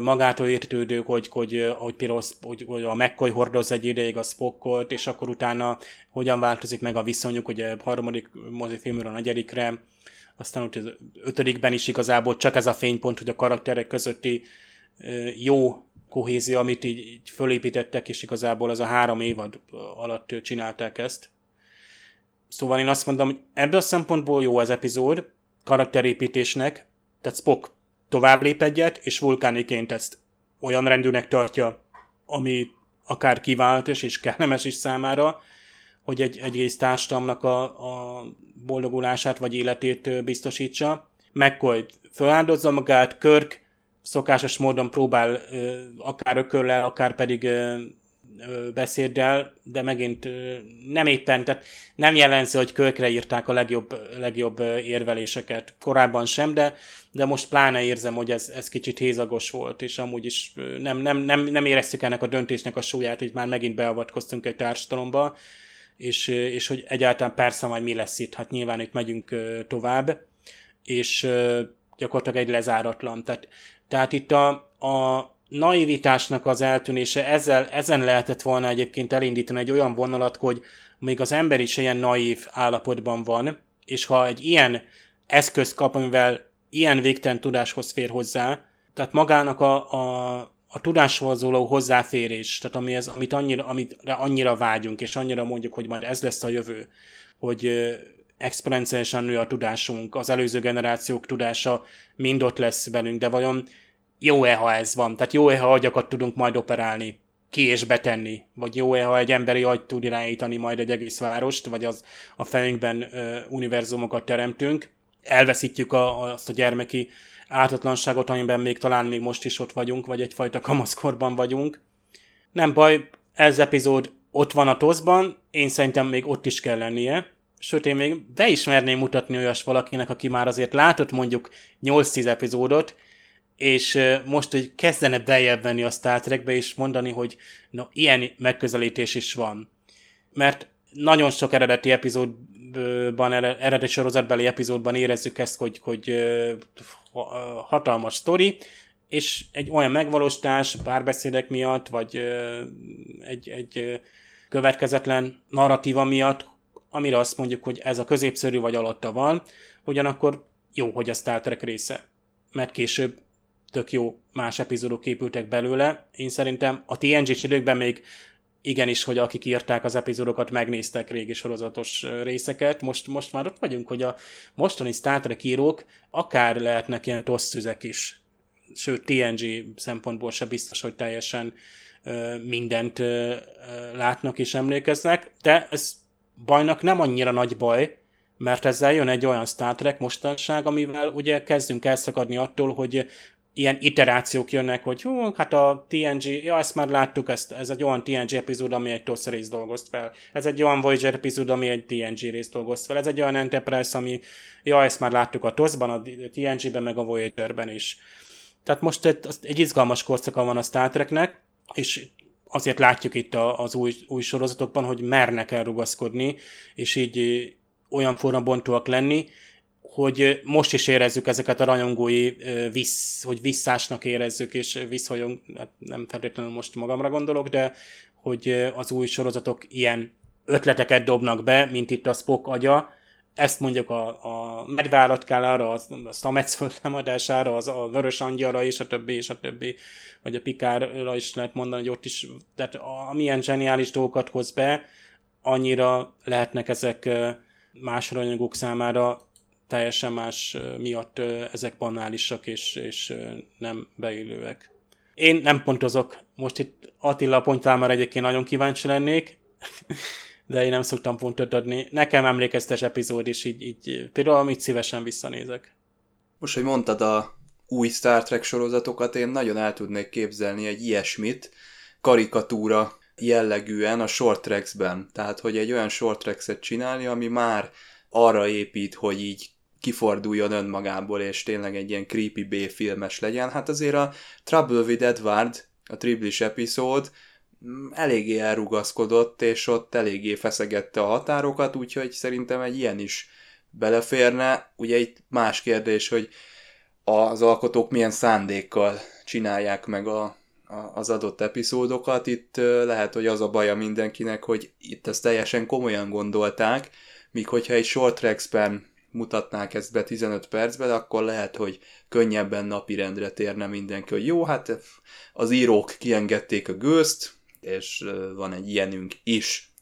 magától értődő, hogy, hogy, hogy, például, hogy, hogy a McCoy hordoz egy ideig a Spockot, és akkor utána hogyan változik meg a viszonyuk, ugye a harmadik mozifilmről a negyedikre, aztán ott az ötödikben is igazából csak ez a fénypont, hogy a karakterek közötti jó kohézió, amit így, így fölépítettek, és igazából az a három évad alatt csinálták ezt. Szóval én azt mondom, hogy ebből a szempontból jó az epizód, karakterépítésnek, tehát Spock tovább lép egyet, és vulkániként ezt olyan rendűnek tartja, ami akár kívánatos és kellemes is számára, hogy egy egész társadalomnak a, a boldogulását vagy életét biztosítsa. McCoy föláldozza magát, Körk szokásos módon próbál akár ököllel, akár pedig beszéddel, de megint nem éppen, tehát nem jellemző, hogy kölkre írták a legjobb, legjobb érveléseket. Korábban sem, de, de most pláne érzem, hogy ez, ez kicsit hézagos volt, és amúgy is nem, nem, nem, nem éreztük ennek a döntésnek a súlyát, hogy már megint beavatkoztunk egy társadalomba, és, és hogy egyáltalán persze majd mi lesz itt, hát nyilván itt megyünk tovább, és gyakorlatilag egy lezáratlan. Tehát, tehát itt a, a naivitásnak az eltűnése, ezzel, ezen lehetett volna egyébként elindítani egy olyan vonalat, hogy még az ember is ilyen naív állapotban van, és ha egy ilyen eszközt kap, amivel ilyen végtelen tudáshoz fér hozzá, tehát magának a, a, a tudáshoz való hozzáférés, tehát ami ez, amit annyira, amit annyira vágyunk, és annyira mondjuk, hogy majd ez lesz a jövő, hogy exponenciálisan nő a tudásunk, az előző generációk tudása mind ott lesz velünk, de vajon jó-e, ha ez van? Tehát jó-e, ha agyakat tudunk majd operálni, ki és betenni? Vagy jó-e, ha egy emberi agy tud irányítani majd egy egész várost, vagy az a fejünkben ö, univerzumokat teremtünk? Elveszítjük a, azt a gyermeki ártatlanságot, amiben még talán még most is ott vagyunk, vagy egyfajta kamaszkorban vagyunk. Nem baj, ez epizód ott van a toszban, én szerintem még ott is kell lennie. Sőt, én még be mutatni olyas valakinek, aki már azért látott mondjuk 8-10 epizódot, és most, hogy kezdene beljebb venni a Star Trekbe, és mondani, hogy no, ilyen megközelítés is van. Mert nagyon sok eredeti epizódban, eredeti sorozatbeli epizódban érezzük ezt, hogy, hogy hatalmas sztori, és egy olyan megvalósítás párbeszédek miatt, vagy egy, egy következetlen narratíva miatt amire azt mondjuk, hogy ez a középszerű vagy alatta van, ugyanakkor jó, hogy a Star Trek része, mert később tök jó más epizódok épültek belőle. Én szerintem a TNG-s időkben még igenis, hogy akik írták az epizódokat, megnéztek régi sorozatos részeket. Most, most már ott vagyunk, hogy a mostani Star Trek írók akár lehetnek ilyen tosszüzek is. Sőt, TNG szempontból se biztos, hogy teljesen mindent látnak és emlékeznek, de ez bajnak nem annyira nagy baj, mert ezzel jön egy olyan Star Trek mostanság, amivel ugye kezdünk elszakadni attól, hogy ilyen iterációk jönnek, hogy hú, hát a TNG, ja, ezt már láttuk, ezt, ez egy olyan TNG epizód, ami egy TOS részt dolgozt fel. Ez egy olyan Voyager epizód, ami egy TNG részt dolgozt fel. Ez egy olyan Enterprise, ami, ja, ezt már láttuk a TOS-ban, a TNG-ben, meg a Voyager-ben is. Tehát most egy, egy izgalmas korszaka van a Star Treknek, és azért látjuk itt az új, új sorozatokban, hogy mernek elrugaszkodni, és így olyan formabontóak lenni, hogy most is érezzük ezeket a rajongói vissz, hogy visszásnak érezzük, és visszhajong, hát nem feltétlenül most magamra gondolok, de hogy az új sorozatok ilyen ötleteket dobnak be, mint itt a Spock agya, ezt mondjuk a, a medvállatkállára, a, a Stamets föltámadására, az, a Vörös Angyalra, és a többi, és a többi, vagy a Pikárra is lehet mondani, hogy ott is, tehát amilyen zseniális dolgokat hoz be, annyira lehetnek ezek más rajongók számára teljesen más miatt ezek banálisak és, és nem beillőek. Én nem pontozok. Most itt Attila pontál már egyébként nagyon kíváncsi lennék, de én nem szoktam pontot adni. Nekem emlékeztes epizód is, így, így például amit szívesen visszanézek. Most, hogy mondtad a új Star Trek sorozatokat, én nagyon el tudnék képzelni egy ilyesmit, karikatúra jellegűen a short tracks-ben. Tehát, hogy egy olyan short tracks-et csinálni, ami már arra épít, hogy így kiforduljon önmagából, és tényleg egy ilyen creepy B-filmes legyen. Hát azért a Trouble with Edward, a triplis epizód mm, eléggé elrugaszkodott, és ott eléggé feszegette a határokat, úgyhogy szerintem egy ilyen is beleférne. Ugye itt más kérdés, hogy az alkotók milyen szándékkal csinálják meg a, a, az adott epizódokat. Itt lehet, hogy az a baja mindenkinek, hogy itt ezt teljesen komolyan gondolták, míg hogyha egy short tracks-ben mutatnák ezt be 15 percben, akkor lehet, hogy könnyebben napirendre térne mindenki, hogy jó, hát az írók kiengedték a gőzt, és van egy ilyenünk is.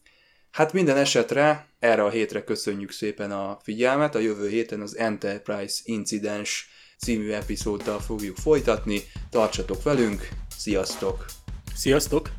Hát minden esetre erre a hétre köszönjük szépen a figyelmet, a jövő héten az Enterprise Incidens című epizóddal fogjuk folytatni, tartsatok velünk, sziasztok! Sziasztok!